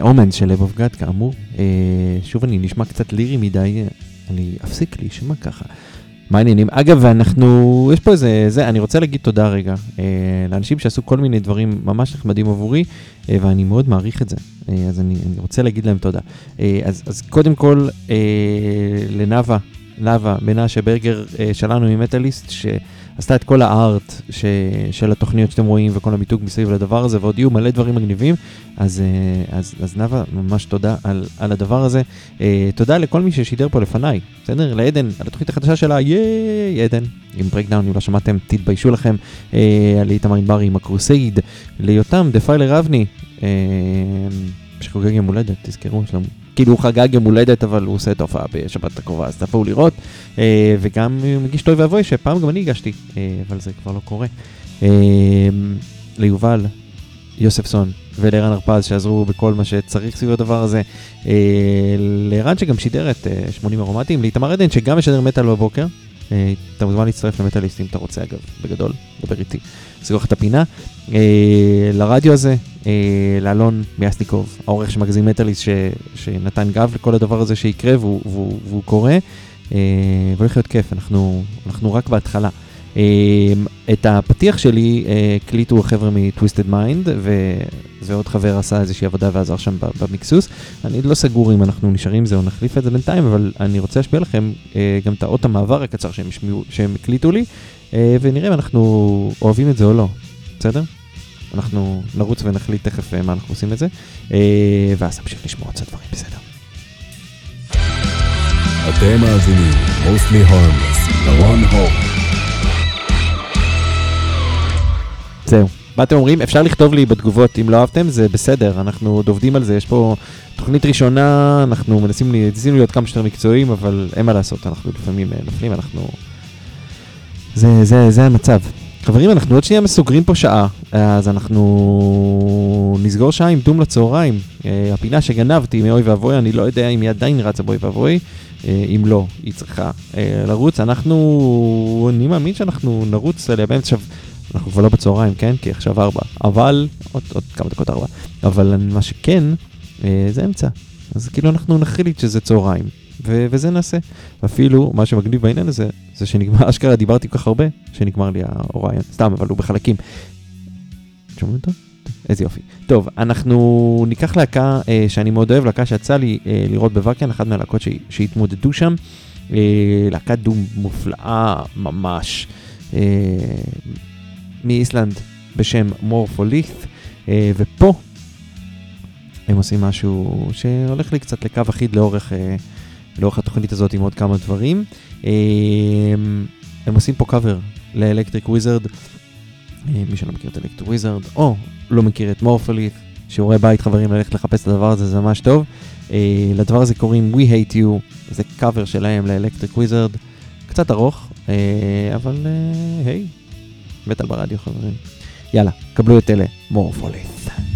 אומן של לב אוף גאד, כאמור. אה, שוב, אני נשמע קצת לירי מדי, אני אפסיק להישמע ככה. מה העניינים? אגב, אנחנו, יש פה איזה, זה, אני רוצה להגיד תודה רגע אה, לאנשים שעשו כל מיני דברים ממש נחמדים עבורי, אה, ואני מאוד מעריך את זה, אה, אז אני, אני רוצה להגיד להם תודה. אה, אז, אז קודם כל, אה, לנאווה, נאווה מנשה ברגר אה, שלנו ממטאליסט, שעשתה את כל הארט ש, של התוכניות שאתם רואים וכל המיתוג מסביב לדבר הזה, ועוד יהיו מלא דברים מגניבים, אז, אה, אז, אז נאווה, ממש תודה על, על הדבר הזה. אה, תודה לכל מי ששידר פה לפניי, בסדר? לעדן, על התוכנית החדשה שלה, ייי, עדן, עם Breakdown, אם לא שמעתם, תתביישו לכם. אה, על איתמר ענברי עם ה Crusade, ליותם, Defiler אבני, אה, שחוגג יום הולדת, תזכרו, יש לו כאילו הוא חגג יום הולדת, אבל הוא עושה את ההופעה בשבת הקרובה, אז תבואו לראות. אה, וגם הוא מגיש טוי ואבוי, שפעם גם אני הגשתי, אה, אבל זה כבר לא קורה. אה, ליובל, יוספסון ולערן הרפז שעזרו בכל מה שצריך סביב הדבר הזה. אה, לערן שגם שידר את אה, 80 ארומטים, לאיתמר עדן שגם משדר מטאל בבוקר. אה, אתה מוזמן להצטרף למטאליסט אם אתה רוצה אגב, בגדול, דבר איתי, סגור לך את הפינה. אה, לרדיו הזה, אה, לאלון מיאסניקוב, העורך של מגזין מטאליסט ש, שנתן גב לכל הדבר הזה שיקרה והוא, והוא, והוא קורה, אה, והולך להיות כיף, אנחנו, אנחנו רק בהתחלה. אה, את הפתיח שלי אה, הקליטו החבר'ה מ Twisted Mind, ועוד חבר עשה איזושהי עבודה ועזר שם ב- במיקסוס. אני לא סגור אם אנחנו נשארים זה או נחליף את זה בינתיים, אבל אני רוצה להשמיע לכם אה, גם את האות המעבר הקצר שהם, השמיעו, שהם הקליטו לי, אה, ונראה אם אנחנו אוהבים את זה או לא, בסדר? אנחנו נרוץ ונחליט תכף אה, מה אנחנו עושים את זה, אה, ואז נמשיך לשמוע עוד קצת דברים, בסדר. אתם מאזינים, mostly harmless, לרון הור. זהו. מה אתם אומרים? אפשר לכתוב לי בתגובות אם לא אהבתם, זה בסדר, אנחנו עוד עובדים על זה, יש פה תוכנית ראשונה, אנחנו מנסים, להיות כמה שיותר מקצועיים, אבל אין מה לעשות, אנחנו לפעמים אה, נופלים, אנחנו... זה, זה, זה המצב. חברים, אנחנו עוד שנייה סוגרים פה שעה, אז אנחנו נסגור שעה עם דום לצהריים. אה, הפינה שגנבתי מאוי ואבוי, אני לא יודע אם היא עדיין רצה באוי ואבוי, אה, אם לא, היא צריכה אה, לרוץ. אנחנו, אני מאמין שאנחנו נרוץ עליה באמצע, אנחנו כבר לא בצהריים, כן? כי עכשיו ארבע, אבל, עוד, עוד כמה דקות ארבע, אבל מה שכן, זה אמצע. אז כאילו אנחנו נחליט שזה צהריים, ו- וזה נעשה. אפילו, מה שמגניב בעניין הזה, זה שנגמר, אשכרה דיברתי כל כך הרבה, שנגמר לי האוריון. סתם, אבל הוא בחלקים. שומעים אותו? איזה יופי. טוב, אנחנו ניקח להקה אה, שאני מאוד אוהב, להקה שיצא לי אה, לראות בוואקן, אחת מהלהקות ש- שהתמודדו שם. אה, להקת דום מופלאה ממש. אה, מאיסלנד בשם מורפולית', אה, ופה הם עושים משהו שהולך לי קצת לקו אחיד לאורך, אה, לאורך התוכנית הזאת עם עוד כמה דברים. אה, הם עושים פה קאבר ל Electric Wizard, מי שלא מכיר את Electric Wizard, או לא מכיר את Morpholith, שיעורי בית חברים ללכת לחפש את הדבר הזה, זה ממש טוב. אה, לדבר הזה קוראים We Hate You, זה קאבר שלהם ל Electric Wizard, קצת ארוך, אה, אבל אה, היי, מטאל ברדיו חברים. יאללה, קבלו את אלה, Morpholith.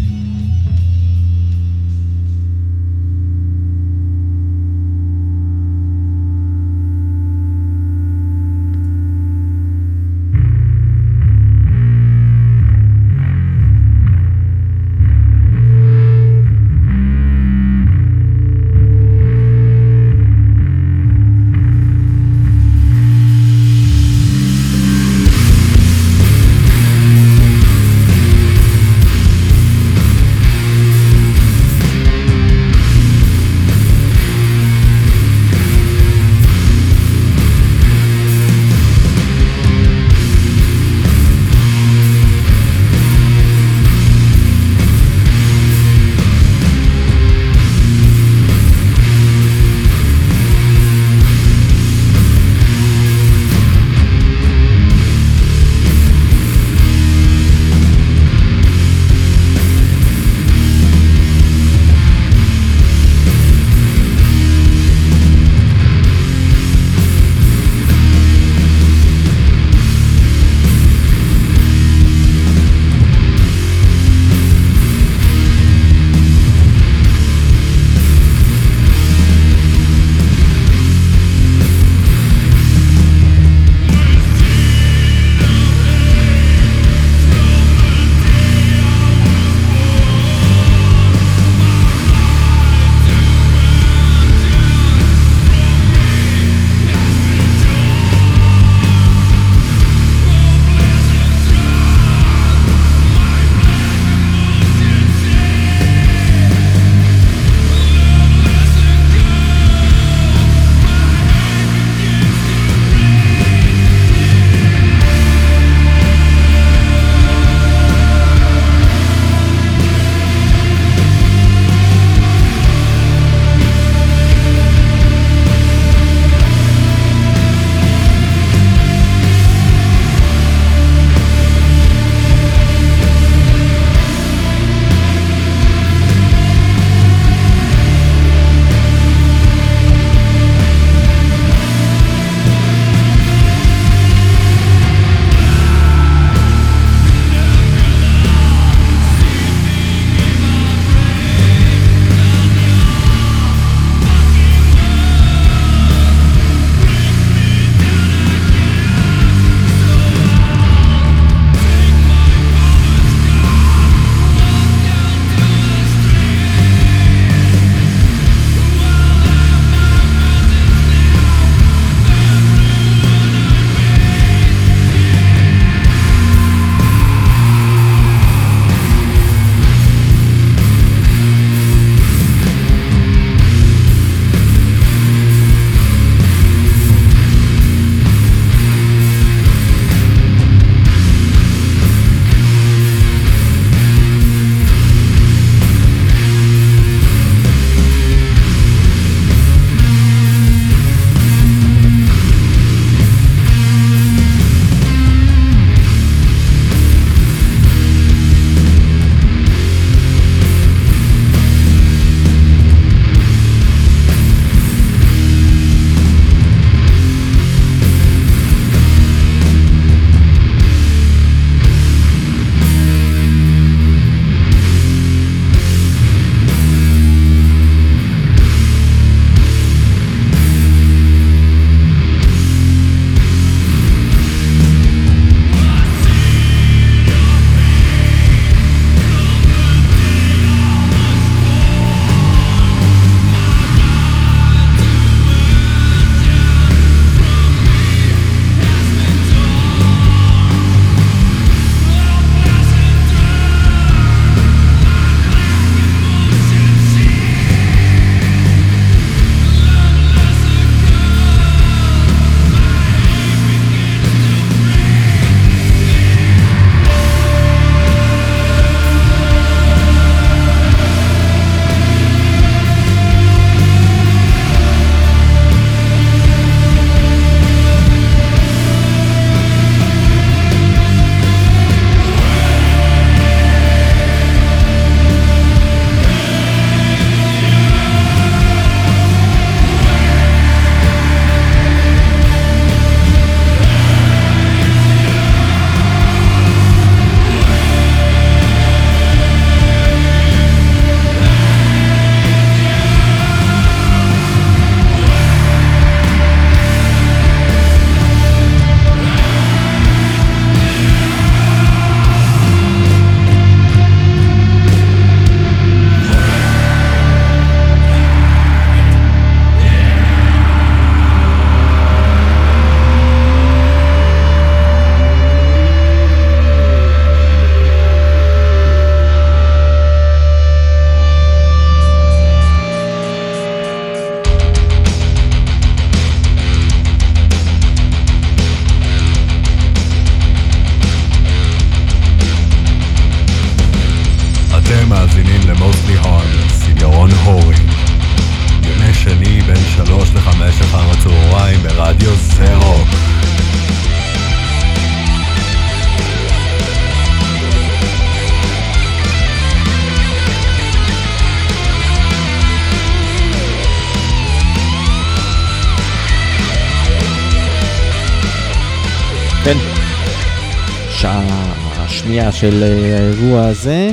של אה, האירוע הזה.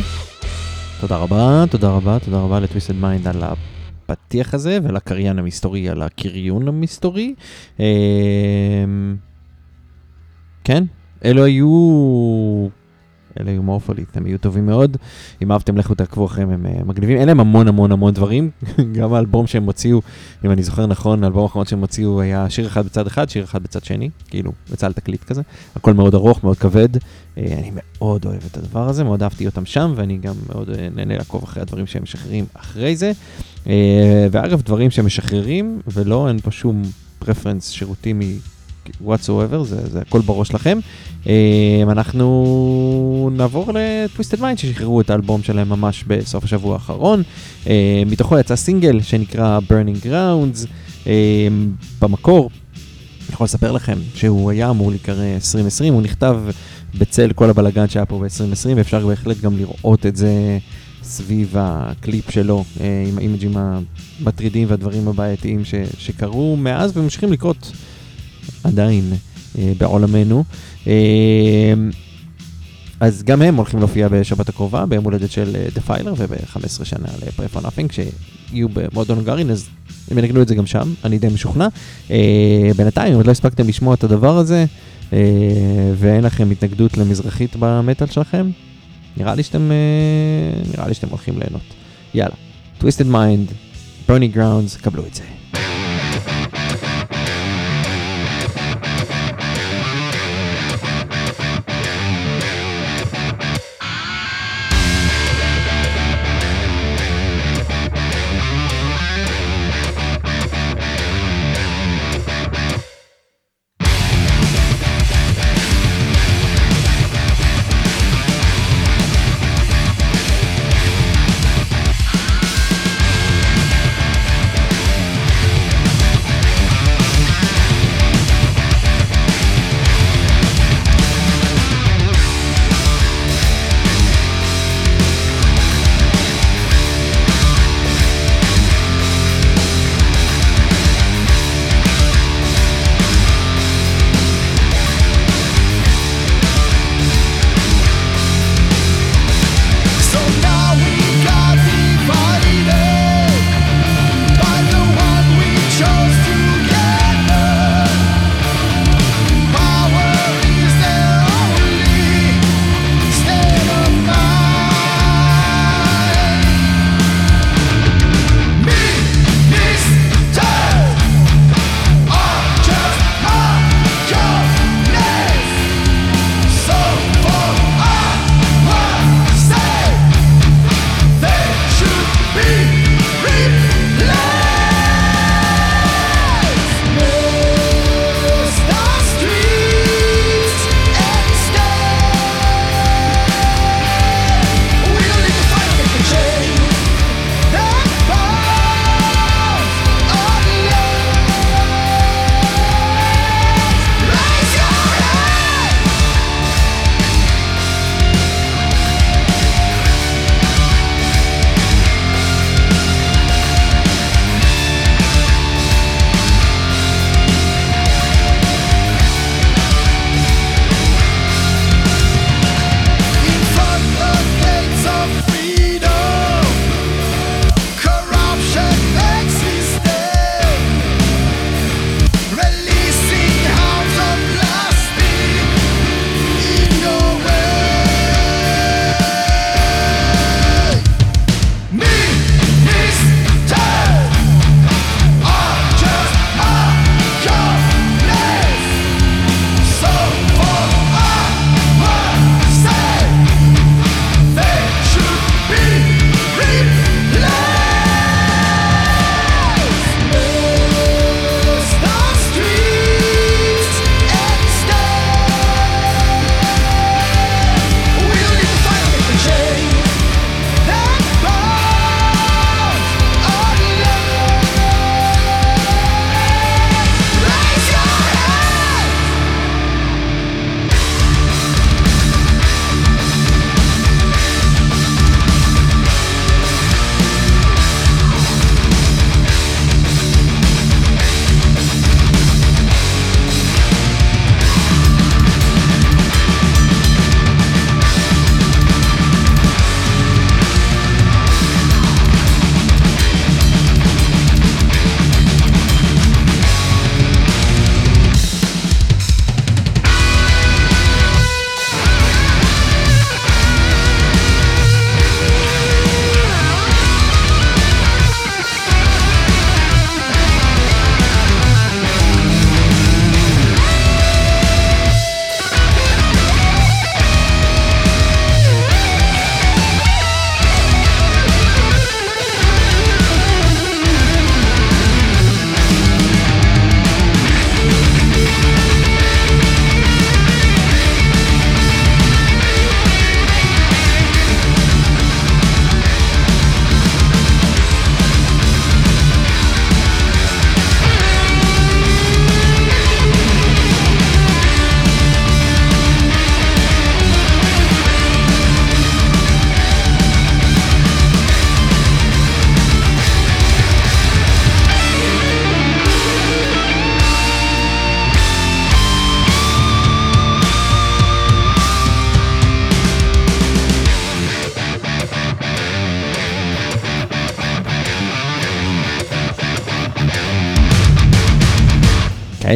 תודה רבה, תודה רבה, תודה רבה ל Twisted Mind על הפתיח הזה ולקריין המסתורי על הקריון המסתורי. אמ, כן, אלו היו אלה היו Morpholith, הם היו טובים מאוד. אם אהבתם, לכו תעקבו אחריהם, הם אה, מגניבים. אין להם המון המון המון דברים. גם האלבום שהם הוציאו, אם אני זוכר נכון, האלבום האחרון שהם הוציאו היה שיר אחד בצד אחד, שיר אחד בצד שני, כאילו, בצד תקליט כזה. הכל מאוד ארוך, מאוד כבד. אה, אני מאוד אוהב את הדבר הזה, מאוד אהבתי אותם שם, ואני גם מאוד אה, נהנה לעקוב אחרי הדברים שהם משחררים אחרי זה. ואגב, דברים שהם משחררים, ולא, אין פה שום preference שרירותי whatsoever, זה, זה הכל בראש לכם. אמ, אנחנו נעבור ל Twisted Mind ששחררו את האלבום שלהם ממש בסוף השבוע האחרון. אמ, מתוכו יצא סינגל שנקרא Burning Grounds. Um, במקור, אני יכול לספר לכם שהוא היה אמור להיקרא 2020, הוא נכתב בצל כל הבלגן שהיה פה ב-2020, ואפשר בהחלט גם לראות את זה סביב הקליפ שלו, עם האימג'ים המטרידים והדברים הבעייתיים ש- שקרו מאז וממשיכים לקרות. עדיין אה, בעולמנו. אה, אז גם הם הולכים להופיע בשבת הקרובה, ביום הולדת של אה, The Filer וב-15 שנה ל-Pray for Nothing, כשיהיו במועדון גארין, אז הם ינגנו את זה גם שם, אני די משוכנע. אה, בינתיים, אם עוד לא הספקתם לשמוע את הדבר הזה, אה, ואין לכם התנגדות למזרחית במטאל שלכם, נראה לי שאתם, אה, נראה לי שאתם הולכים ליהנות. יאללה, Twisted Mind, Burning Grounds, קבלו את זה.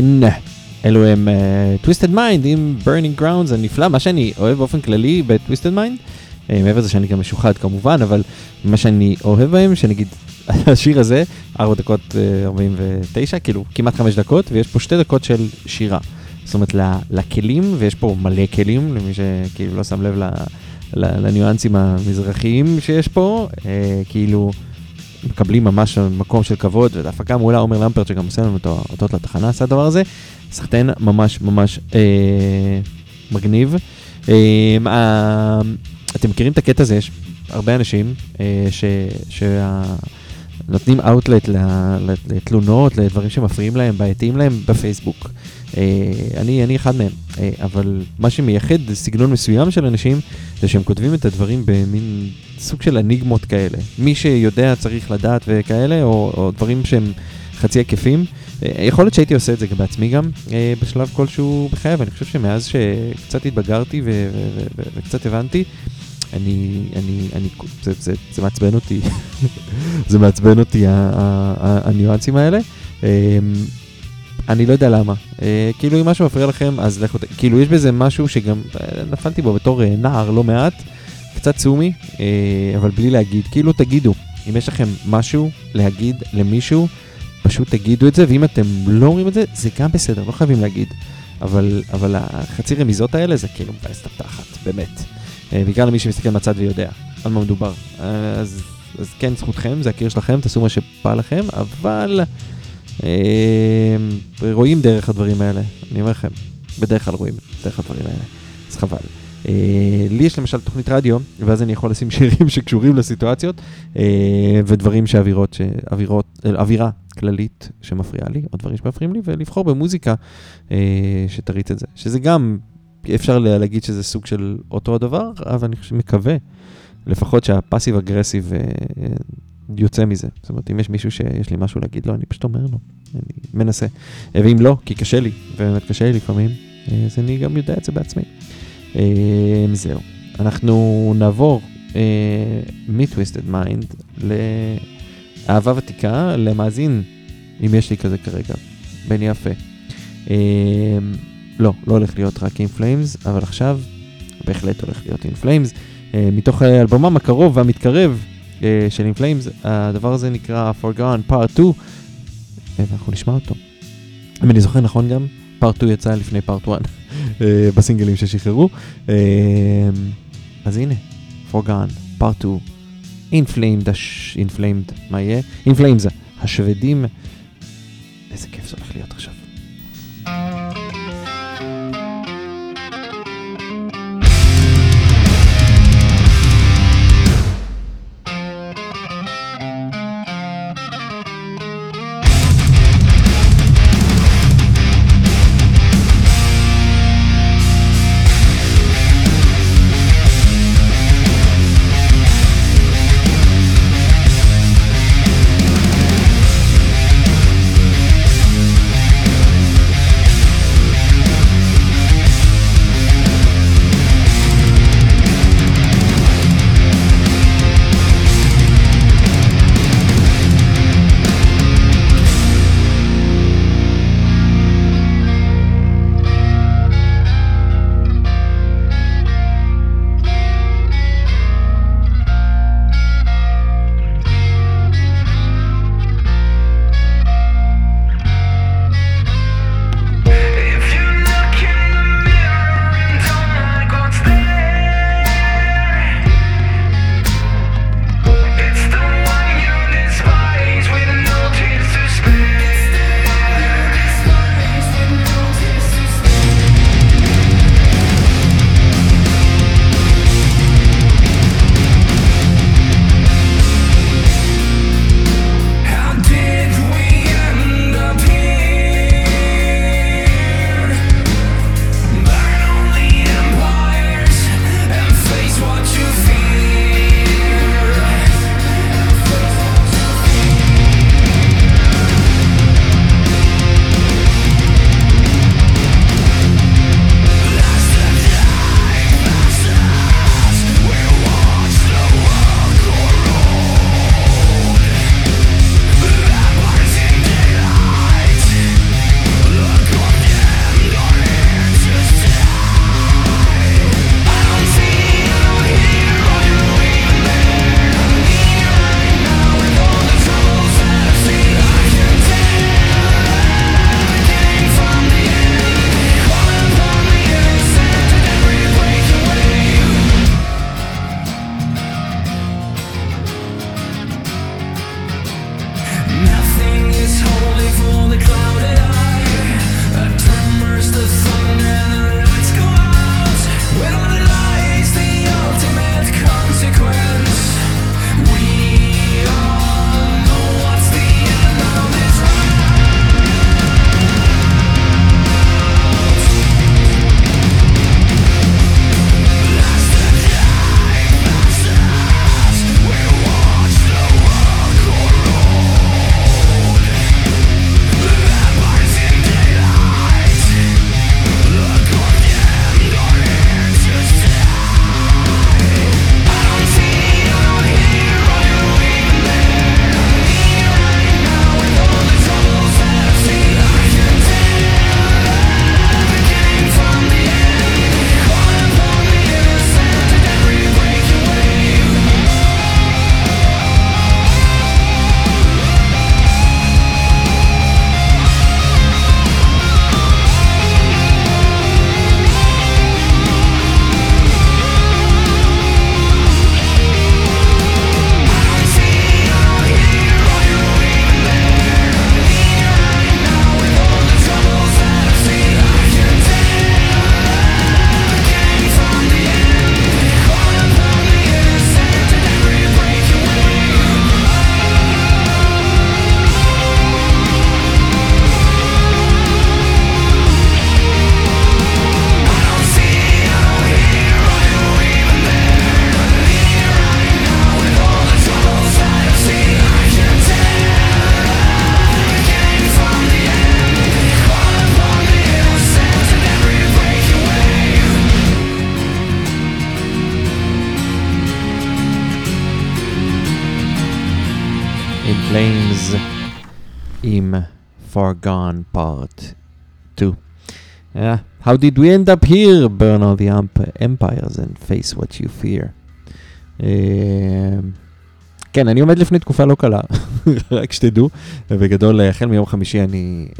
כן, אלו הם uh, Twisted Mind עם Burning Grounds הנפלא, מה שאני אוהב באופן כללי ב-Twisted Mind, uh, מעבר לזה שאני גם משוחד כמובן, אבל מה שאני אוהב בהם, שנגיד השיר הזה, 4 דקות uh, 49, כאילו כמעט 5 דקות, ויש פה 2 דקות של שירה. זאת אומרת, לכלים, ויש פה מלא כלים, למי שכאילו לא שם לב לניואנסים המזרחיים שיש פה, אה, כאילו מקבלים ממש מקום של כבוד, וזו הפקה מעולה, עומר למפרט שגם עושה לנו את האותות לתחנה, עשה הדבר הזה, סחטיין ממש ממש אה, מגניב. אה, אה, אתם מכירים את הקטע הזה, יש הרבה אנשים אה, ש... שה... נותנים אאוטלט לתלונות, לדברים שמפריעים להם, בעייתיים להם בפייסבוק. אה, אני, אני אחד מהם, אה, אבל מה שמייחד סגנון מסוים של אנשים זה שהם כותבים את הדברים במין סוג של אניגמות כאלה. מי שיודע צריך לדעת וכאלה, או, או דברים שהם חצי היקפים. אה, יכול להיות שהייתי עושה את זה גם בעצמי גם, בשלב כלשהו בחיי, ואני חושב שמאז שקצת התבגרתי וקצת הבנתי, אני, אני, אני, זה, זה, זה מעצבן אותי, זה מעצבן אותי הניואנסים האלה. אני לא יודע למה. אה, כאילו אם משהו מפריע לכם, אז לכו, כאילו יש בזה משהו שגם אה, נפלתי בו בתור אה, נער לא מעט, קצת צומי, אה, אבל בלי להגיד. כאילו תגידו, אם יש לכם משהו להגיד למישהו, פשוט תגידו את זה, ואם אתם לא אומרים את זה, זה גם בסדר, לא חייבים להגיד. אבל, אבל החצי רמיזות האלה זה כאילו מבאס את התחת, באמת. אה, בעיקר למי שמסתכל מהצד ויודע על מה מדובר. אז, אז כן, זכותכם, זה הקיר שלכם, תעשו מה שבא לכם, אבל... אה, רואים דרך הדברים האלה, אני אומר לכם, בדרך כלל רואים דרך הדברים האלה, אז חבל. אה, לי יש למשל תוכנית רדיו, ואז אני יכול לשים שירים שקשורים לסיטואציות, אה, ודברים שאווירות, אווירות, אווירה כללית שמפריעה לי, או דברים שמפריעים לי, ולבחור במוזיקה שתריץ את זה. שזה גם, אפשר להגיד שזה סוג של אותו הדבר, אבל אני מקווה, לפחות שהפאסיב אגרסיב יוצא מזה. זאת אומרת, אם יש מישהו שיש לי משהו להגיד לו, אני פשוט אומר לו, אני מנסה. ואם לא, כי קשה לי, ובאמת קשה לי לפעמים, אז אני גם יודע את זה בעצמי. אה, זהו. אנחנו נעבור מ-Twisted Mind לאהבה ותיקה, למאזין, אם יש לי כזה כרגע, בן יפה. אה, לא, לא הולך להיות רק In Flames, אבל עכשיו בהחלט הולך להיות In Flames. אה, מתוך אלבומם הקרוב והמתקרב, אה, של In Flames, הדבר הזה נקרא Forgone Part 2, ואנחנו נשמע אותו. אם אני זוכר נכון גם, Part 2 יצא לפני Part 1 אה, בסינגלים ששחררו. אה, אז הנה, Forgone Part 2, Inflamed, Inflamed, מה יהיה? Inflames, השוודים. איזה כיף זה הולך להיות עכשיו. How did we end up here? Burn all the empires and face what you fear. Uh, כן, אני עומד לפני תקופה לא קלה, רק שתדעו. בגדול, החל מיום חמישי אני, uh,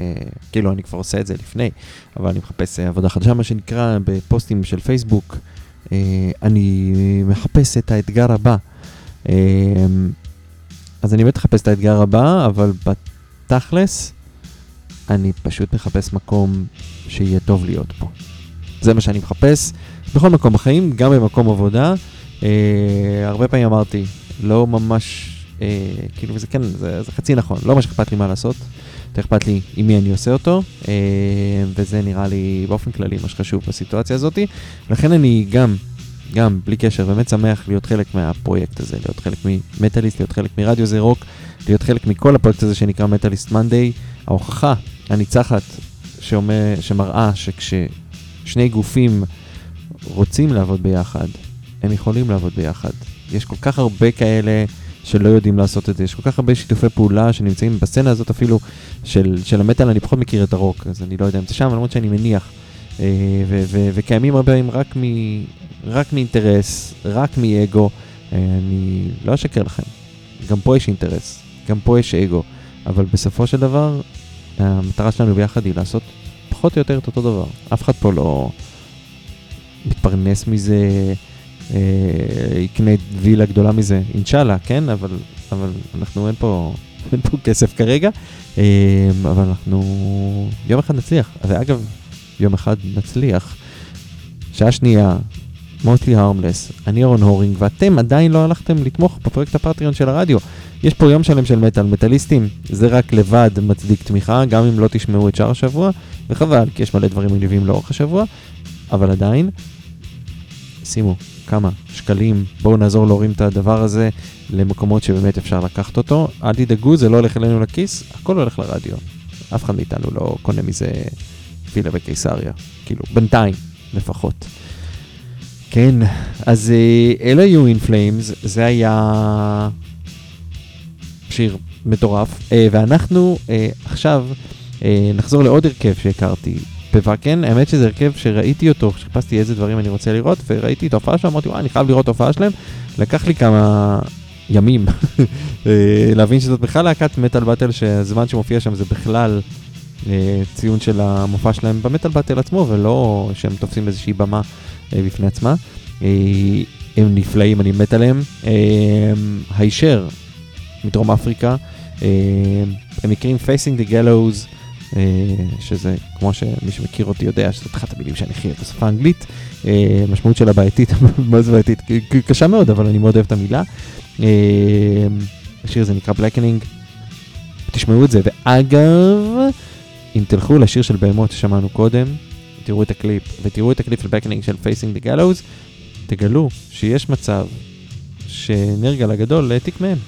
כאילו, אני כבר עושה את זה לפני, אבל אני מחפש עבודה חדשה, מה שנקרא, בפוסטים של פייסבוק. אני מחפש את האתגר הבא. אז אני באמת מחפש את האתגר הבא, אבל בתכלס, אני פשוט מחפש מקום שיהיה טוב להיות פה. זה מה שאני מחפש בכל מקום בחיים, גם במקום עבודה. אה, הרבה פעמים אמרתי, לא ממש, אה, כאילו, וזה כן, זה, זה חצי נכון, לא ממש אכפת לי מה לעשות, יותר אכפת לי עם מי אני עושה אותו, אה, וזה נראה לי באופן כללי מה שחשוב בסיטואציה הזאת. לכן אני גם, גם, בלי קשר, באמת שמח להיות חלק מהפרויקט הזה, להיות חלק ממטאליסט, להיות חלק מרדיו זה רוק, להיות חלק מכל הפרויקט הזה שנקרא מטאליסט מנדיי. ההוכחה הניצחת שאומר, שמראה שכששני גופים רוצים לעבוד ביחד, הם יכולים לעבוד ביחד. יש כל כך הרבה כאלה שלא יודעים לעשות את זה, יש כל כך הרבה שיתופי פעולה שנמצאים בסצנה הזאת אפילו של, של המטאל, אני פחות מכיר את הרוק, אז אני לא יודע אם זה שם, למרות שאני מניח. אה, ו- ו- וקיימים הרבה פעמים רק, מ- רק מאינטרס, רק מאגו. אה, אני לא אשקר לכם, גם פה יש אינטרס, גם פה יש אגו, אבל בסופו של דבר, המטרה שלנו ביחד היא לעשות פחות או יותר את אותו דבר. אף אחד פה לא מתפרנס מזה, אה, יקנה וילה גדולה מזה, אינשאללה, כן? אבל, אבל אנחנו, אין פה, אין פה כסף כרגע, אה, אבל אנחנו יום אחד נצליח. ואגב, יום אחד נצליח. שעה שנייה, מוטלי הרמלס, אני אורון הורינג, ואתם עדיין לא הלכתם לתמוך בפרויקט הפטריון של הרדיו. יש פה יום שלם של מטאל, מטאליסטים, זה רק לבד מצדיק תמיכה, גם אם לא תשמעו את שאר השבוע, וחבל, כי יש מלא דברים מניבים לאורך השבוע, אבל עדיין, שימו כמה שקלים, בואו נעזור להורים את הדבר הזה למקומות שבאמת אפשר לקחת אותו. אל תדאגו, זה לא הולך אלינו לכיס, הכל הולך לרדיו. אף אחד מאיתנו לא קונה מזה פילה בקיסריה, כאילו, בינתיים לפחות. כן, אז אה, אלה היו Flames, זה היה שיר מטורף, אה, ואנחנו אה, עכשיו נחזור לעוד הרכב שהכרתי בוואקן, האמת שזה הרכב שראיתי אותו, כשחיפשתי איזה דברים אני רוצה לראות, וראיתי את ההופעה שלהם, אמרתי, וואי, אני חייב לראות את ההופעה שלהם. לקח לי כמה ימים להבין שזאת בכלל להקת מטאל באטל, שהזמן שמופיע שם זה בכלל ציון של המופע שלהם במטאל באטל עצמו, ולא שהם תופסים איזושהי במה בפני עצמה. הם נפלאים, אני מת עליהם. הישר מדרום אפריקה, הם מכירים Facing the Gallows, שזה, כמו שמי שמכיר אותי יודע, שזאת אחת המילים שאני הכי אוהב בשפה האנגלית. המשמעות שלה בעייתית, מה זה בעייתית? קשה מאוד, אבל אני מאוד אוהב את המילה. השיר הזה נקרא Blackening. תשמעו את זה, ואגב, אם תלכו לשיר של Behemoth ששמענו קודם, תראו את הקליפ, ותראו את הקליפ של Blackening של Facing the Gallows, תגלו שיש מצב שנרגל הגדול העתיק מהם.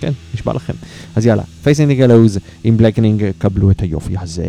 כן, נשבע לכם. אז יאללה, Facing the Gallows עם Blackening, קבלו את היופי הזה.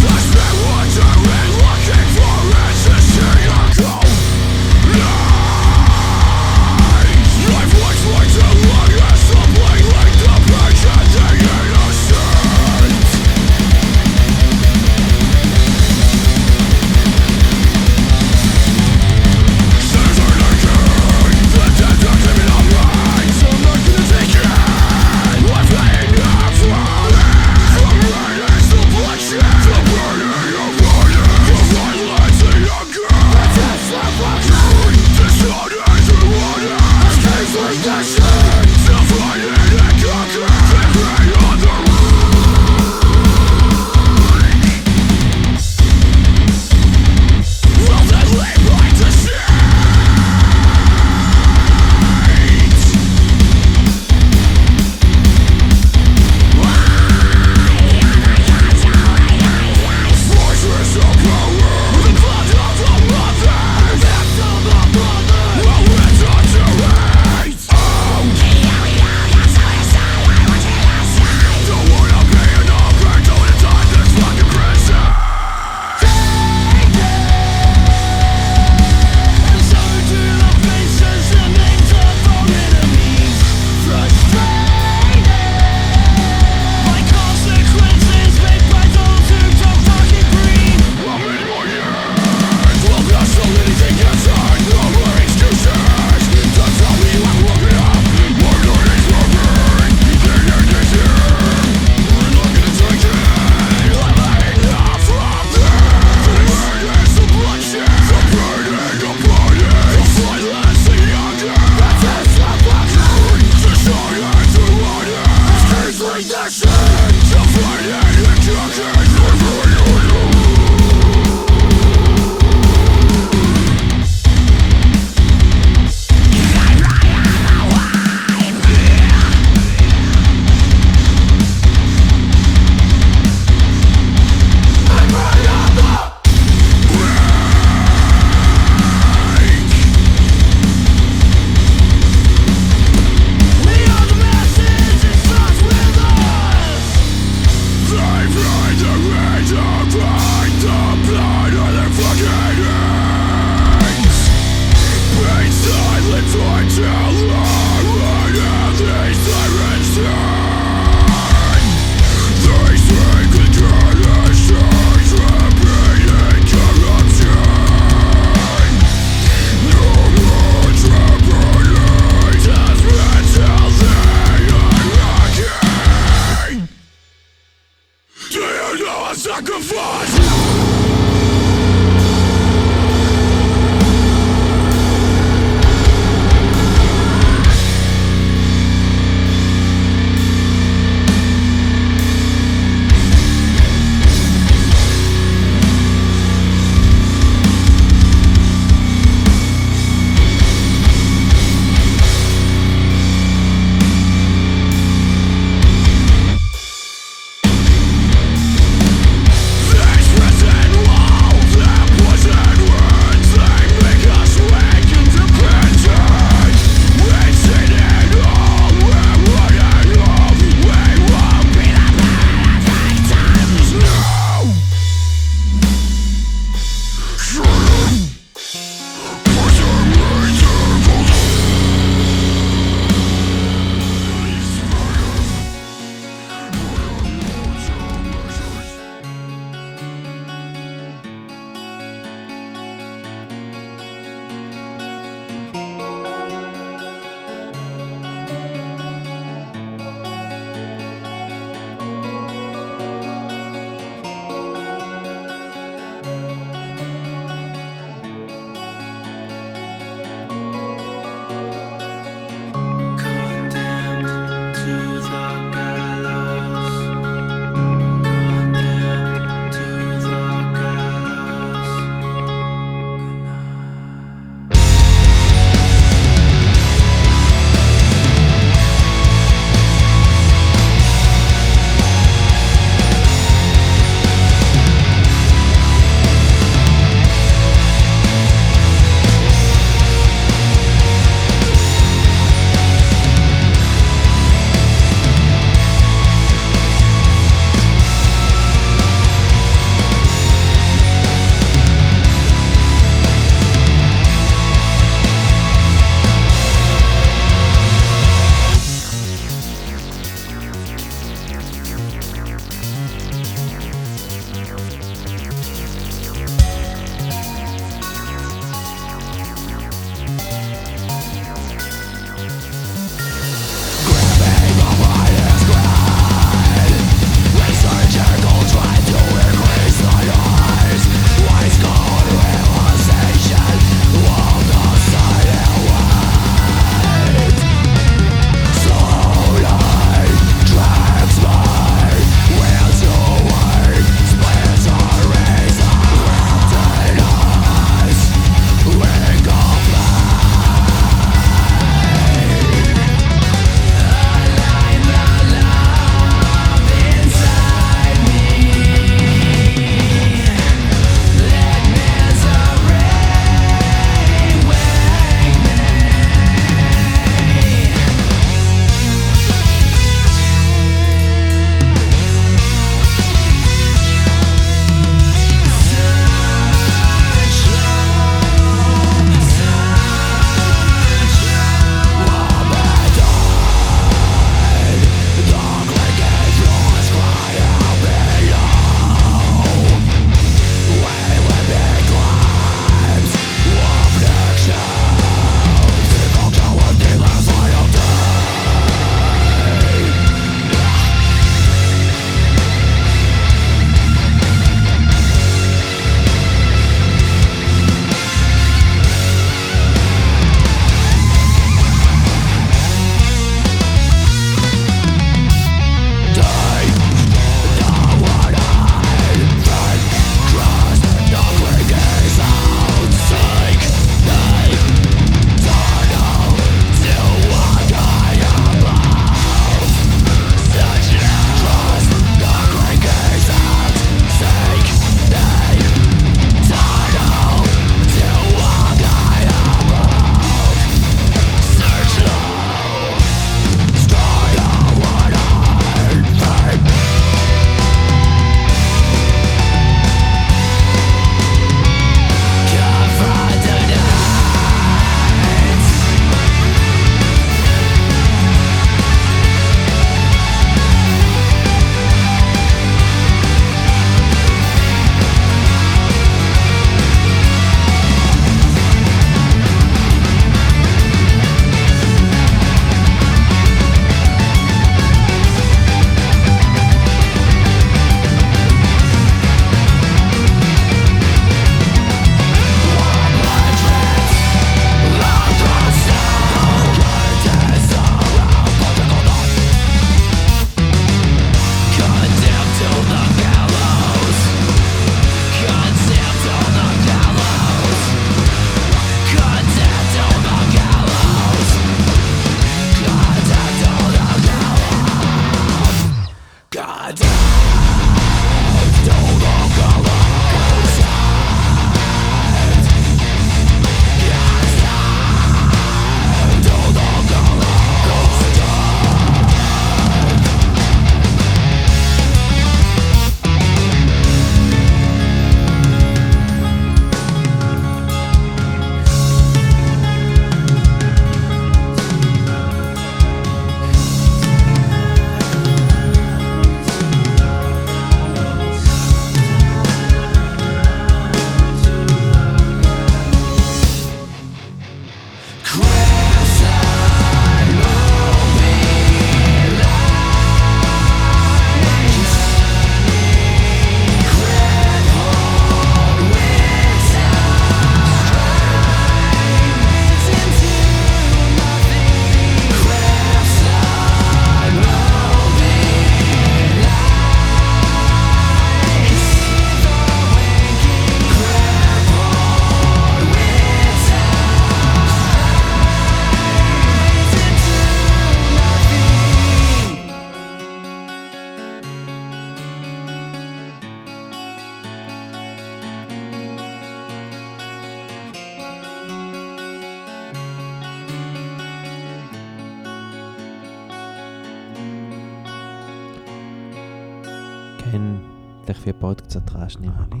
תכף יהיה פה עוד קצת רעש נראה לי.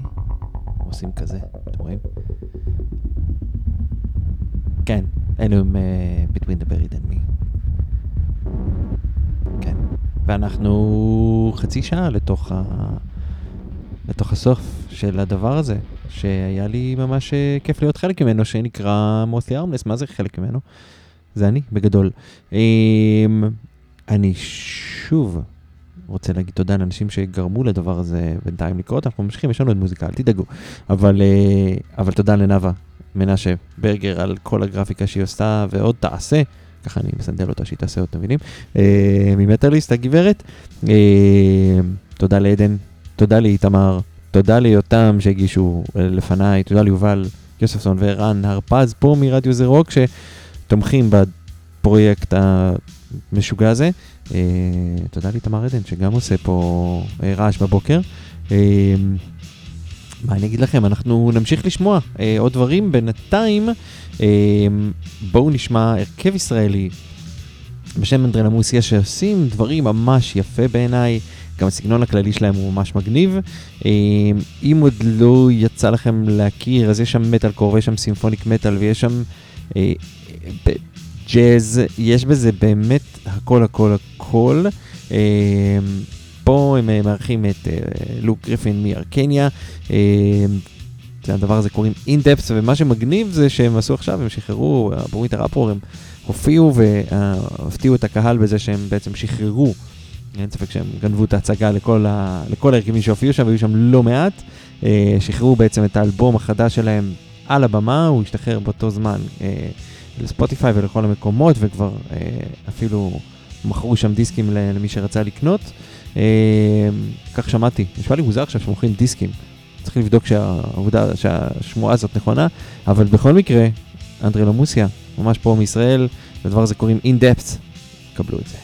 עושים כזה, אתם רואים? כן, אלו הם uh, Between the Buried and Me. כן. ואנחנו חצי שעה לתוך, ה... לתוך הסוף של הדבר הזה, שהיה לי ממש אה, כיף להיות חלק ממנו, שנקרא מוסי ארמלס. מה זה חלק ממנו? זה אני, בגדול. Um, אני שוב רוצה להגיד תודה לאנשים שגרמו לדבר הזה בינתיים לקרות, אנחנו ממשיכים, יש לנו עוד מוזיקה, אל תדאגו. אבל, uh, אבל תודה לנאווה מנשה ברגר על כל הגרפיקה שהיא עושה ועוד תעשה. ככה אני מסנדל אותה שהיא תעשה עוד, אתם מבינים? אה, ממטרליסט הגברת. אה, תודה לעדן, תודה לאיתמר, תודה ליותם שהגישו אה, לפניי, תודה ליובל יוספסון וערן הרפז פה מרדיו זה רוק שתומכים בפרויקט המשוגע הזה. אה, תודה לאיתמר עדן שגם עושה פה אה, רעש בבוקר. אה, מה אני אגיד לכם, אנחנו נמשיך לשמוע אה, עוד דברים. בינתיים, אה, בואו נשמע הרכב ישראלי בשם אנדרנמוסיה שעושים דברים ממש יפה בעיניי. גם הסגנון הכללי שלהם הוא ממש מגניב. אם עוד לא יצא לכם להכיר, אז יש שם מטאל קור ויש שם סימפוניק מטאל ויש שם ג'אז, יש בזה באמת הכל הכל הכל. אה, פה הם אה, מארחים את אה, לוק גריפין מארקניה. הדבר הזה קוראים אינדפס, ומה שמגניב זה שהם עשו עכשיו, הם שחררו, הבורית הראפור, הם הופיעו והפתיעו את הקהל בזה שהם בעצם שחררו, אין ספק שהם גנבו את ההצגה לכל, ה, לכל ההרכבים שהופיעו שם, והיו שם לא מעט, שחררו בעצם את האלבום החדש שלהם על הבמה, הוא השתחרר באותו זמן לספוטיפיי ולכל המקומות, וכבר אפילו מכרו שם דיסקים למי שרצה לקנות. אה, כך שמעתי, נשמע לי מוזר עכשיו שמוכרים דיסקים. צריך לבדוק שהעובדה, שהשמועה הזאת נכונה, אבל בכל מקרה, אנדרלומוסיה, ממש פה מישראל, לדבר הזה קוראים In Depth, קבלו את זה.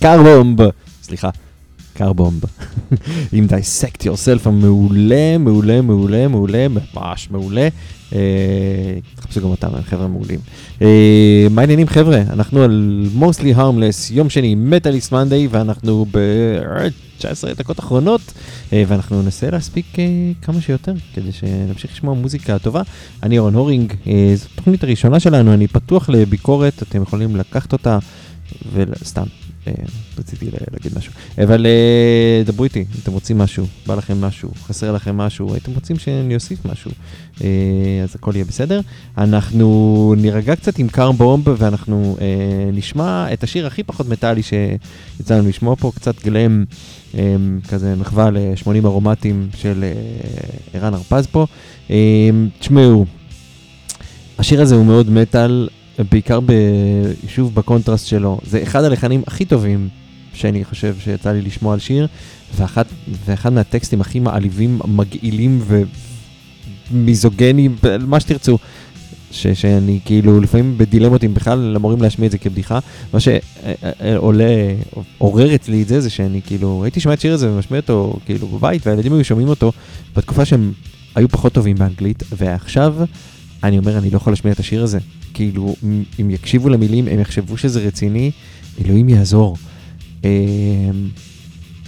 קרבומב, סליחה, קרבומב, עם דייסקט יורסלף המעולה, מעולה, מעולה, מעולה, ממש מעולה. אה, תחפשו גם אותם, הם חבר'ה מעולים. אה, מה העניינים חבר'ה? אנחנו על mostly harmless, יום שני, מטאליסט מנדי, ואנחנו ב-19 דקות אחרונות, אה, ואנחנו ננסה להספיק כמה שיותר, כדי שנמשיך לשמוע מוזיקה טובה. אני אורן הורינג, זו התוכנית הראשונה שלנו, אני פתוח לביקורת, אתם יכולים לקחת אותה, וסתם, רציתי להגיד משהו. אבל דברו איתי, אם אתם רוצים משהו, בא לכם משהו, חסר לכם משהו, הייתם רוצים שאני אוסיף משהו, אז הכל יהיה בסדר. אנחנו נירגע קצת עם קארם בומב, ואנחנו נשמע את השיר הכי פחות מטאלי שיצא לנו לשמוע פה, קצת גלם, כזה מחווה ל-80 ארומטים של ערן הרפז פה. תשמעו, השיר הזה הוא מאוד מטאל. בעיקר שוב בקונטרסט שלו. זה אחד הלחנים הכי טובים שאני חושב שיצא לי לשמוע על שיר, ואחת, ואחד מהטקסטים הכי מעליבים, מגעילים ומיזוגנים, מה שתרצו. ש, שאני כאילו לפעמים בדילמות אם בכלל אמורים להשמיע את זה כבדיחה. מה שעולה, עורר אצלי את זה, זה שאני כאילו הייתי שומע את השיר הזה ומשמיע אותו כאילו בבית, והילדים היו שומעים אותו בתקופה שהם היו פחות טובים באנגלית, ועכשיו אני אומר, אני לא יכול להשמיע את השיר הזה. כאילו, אם יקשיבו למילים, הם יחשבו שזה רציני, אלוהים יעזור. אמ,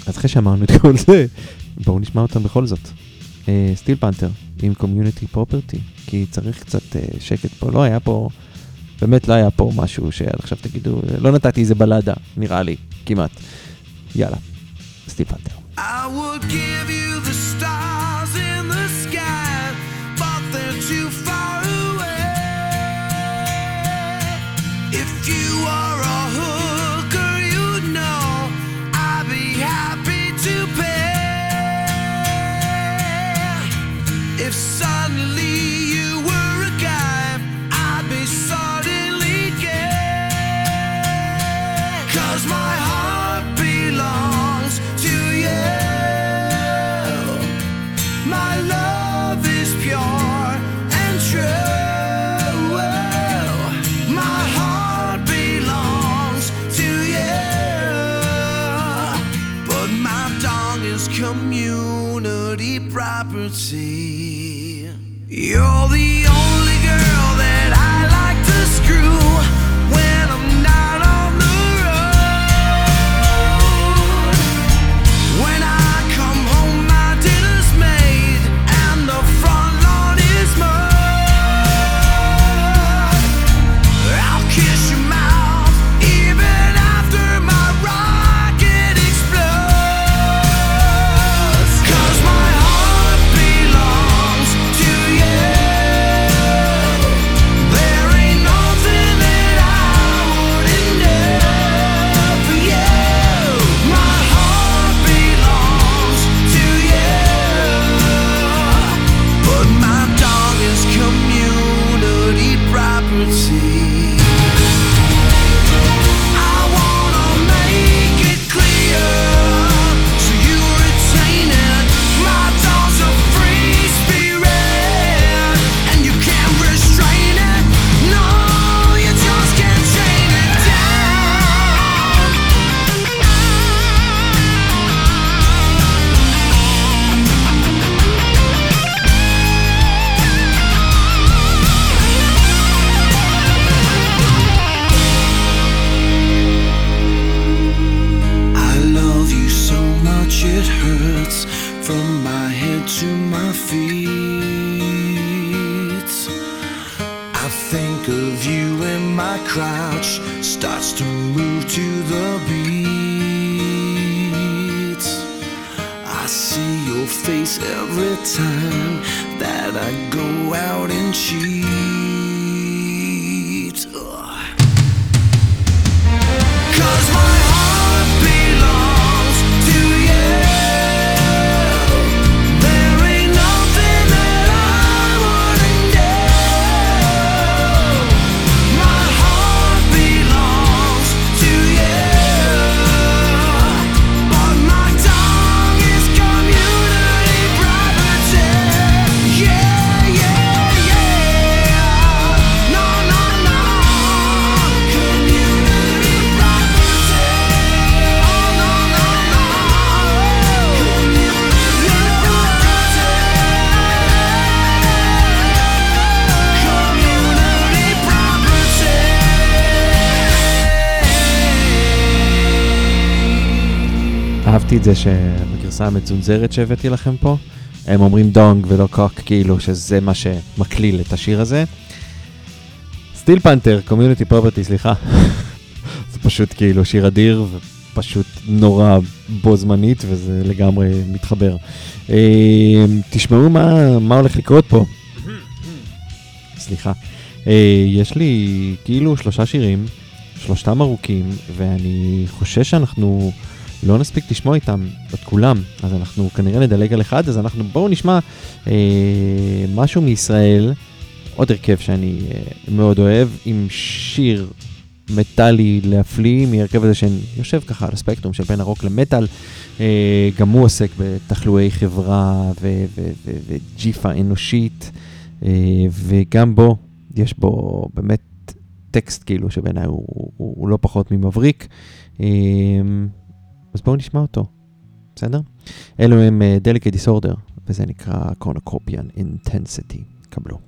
אז אחרי שאמרנו את כל זה, בואו נשמע אותם בכל זאת. סטיל uh, פנתר עם קומיוניטי פרופרטי, כי צריך קצת uh, שקט פה. לא היה פה, באמת לא היה פה משהו שעד עכשיו תגידו, לא נתתי איזה בלדה, נראה לי, כמעט. יאללה, סטיל פנתר. I would give you the stars property. You're the my feet. I think of you and my crouch starts to move to the beat. I see your face every time that I go out and cheat. אהבתי את זה שבגרסה המצונזרת שהבאתי לכם פה, הם אומרים דונג ולא קוק, כאילו שזה מה שמקליל את השיר הזה. סטיל פנתר, קומיוניטי פרופרטי, סליחה. זה פשוט כאילו שיר אדיר ופשוט נורא בו זמנית וזה לגמרי מתחבר. אה, תשמעו מה, מה הולך לקרות פה. סליחה. אה, יש לי כאילו שלושה שירים, שלושתם ארוכים, ואני חושש שאנחנו לא נספיק לשמוע איתם את כולם, אז אנחנו כנראה נדלג על אחד, אז אנחנו בואו נשמע אה, משהו מישראל, עוד הרכב שאני אה, מאוד אוהב, עם שיר מטאלי להפליא, מהרכב הזה שיושב ככה על הספקטרום של בין הרוק למטאל, אה, גם הוא עוסק בתחלואי חברה וג'יפה אנושית, אה, וגם בו, יש בו באמת טקסט כאילו שבעיניי הוא, הוא, הוא לא פחות ממבריק. אה, אז בואו נשמע אותו, בסדר? אלו הם uh, Delicate Disorder, וזה נקרא Cornucopian Intensity. קבלו.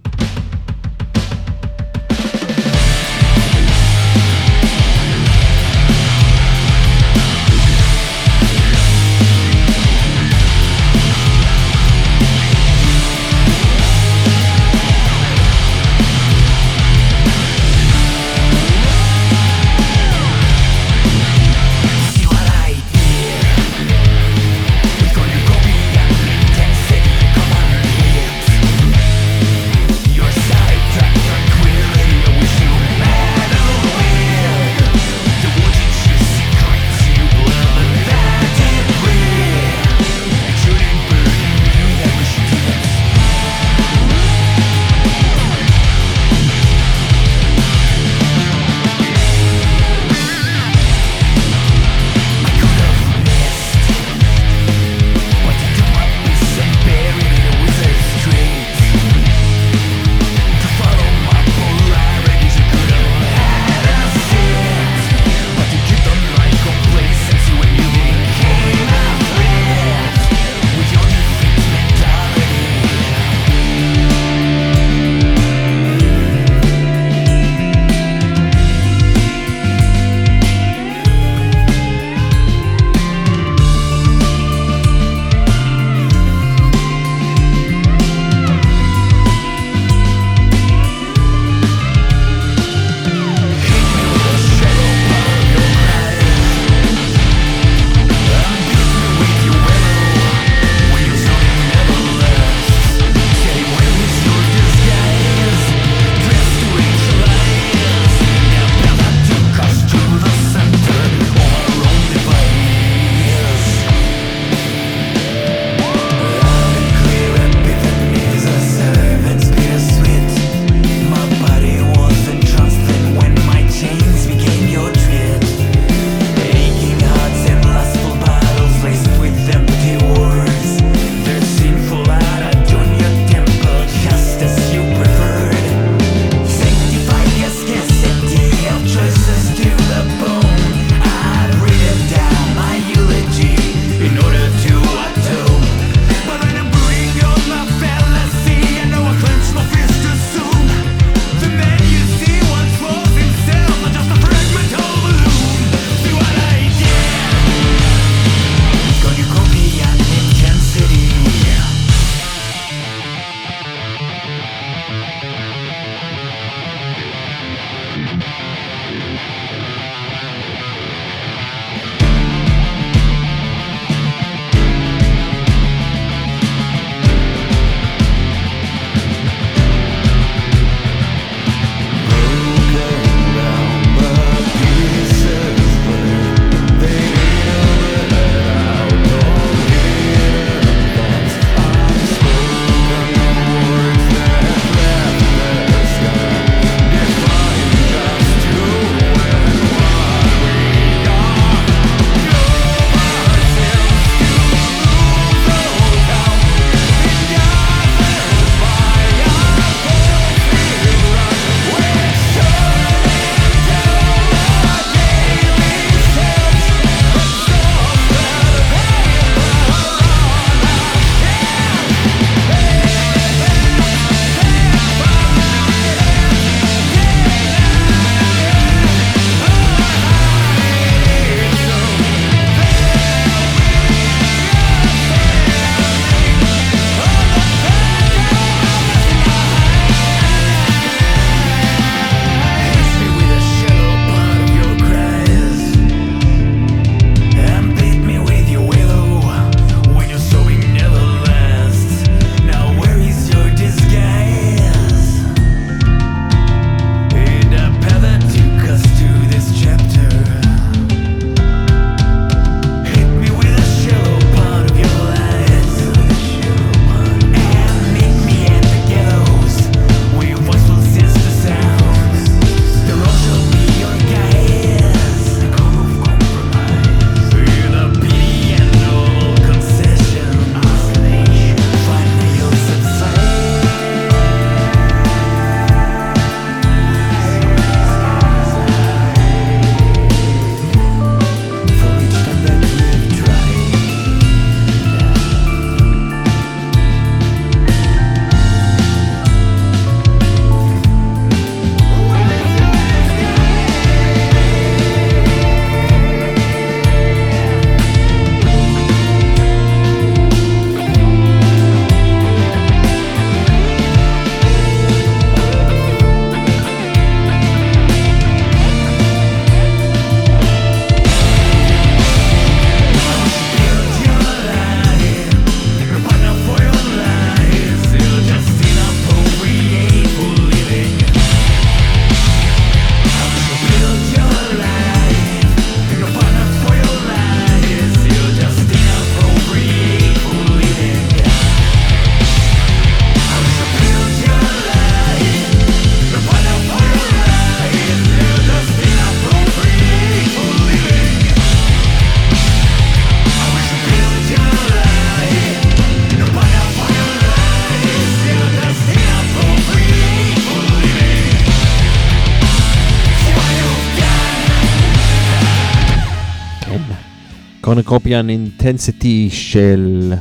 קורנקרופיאן אינטנסיטי של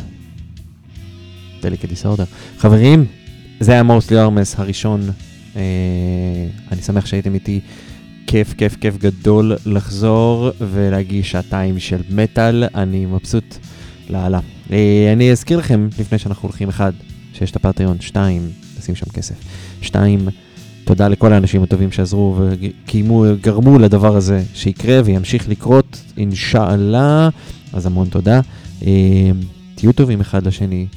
דליקה דיסאורדר. חברים, זה היה מורסלי ארמס הראשון. אה, אני שמח שהייתם איתי. כיף, כיף, כיף גדול לחזור ולהגיש שעתיים של מטאל. אני מבסוט לאללה. אה, אני אזכיר לכם, לפני שאנחנו הולכים, אחד, שיש את הפטריון, שתיים, נשים שם כסף. שתיים, תודה לכל האנשים הטובים שעזרו וקיימו, גרמו לדבר הזה שיקרה וימשיך לקרות, אינשאללה. אז המון תודה. אה, תהיו טובים אחד לשני.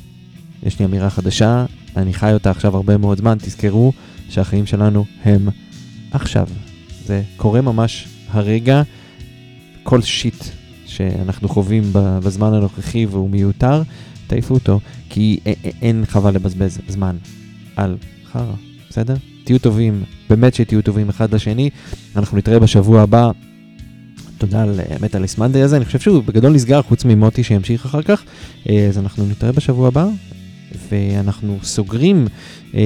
יש לי אמירה חדשה, אני חי אותה עכשיו הרבה מאוד זמן, תזכרו שהחיים שלנו הם עכשיו. זה קורה ממש הרגע, כל שיט שאנחנו חווים בזמן הנוכחי והוא מיותר, תעיפו אותו, כי אין חבל לבזבז זמן על חרא, בסדר? תהיו טובים, באמת שתהיו טובים אחד לשני. אנחנו נתראה בשבוע הבא. תודה על מטאליס מנדי הזה, אני חושב שהוא בגדול נסגר חוץ ממוטי שימשיך אחר כך. אה, אז אנחנו נתראה בשבוע הבא, ואנחנו סוגרים uh,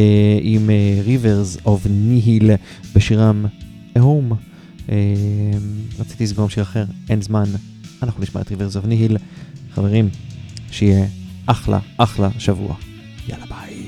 עם Rivers of Nihil בשירם A Home. Uh, רציתי לסגור עם שיר אחר, אין זמן, אנחנו נשמע את Rivers of Nihil. חברים, שיהיה אחלה, אחלה שבוע. יאללה ביי.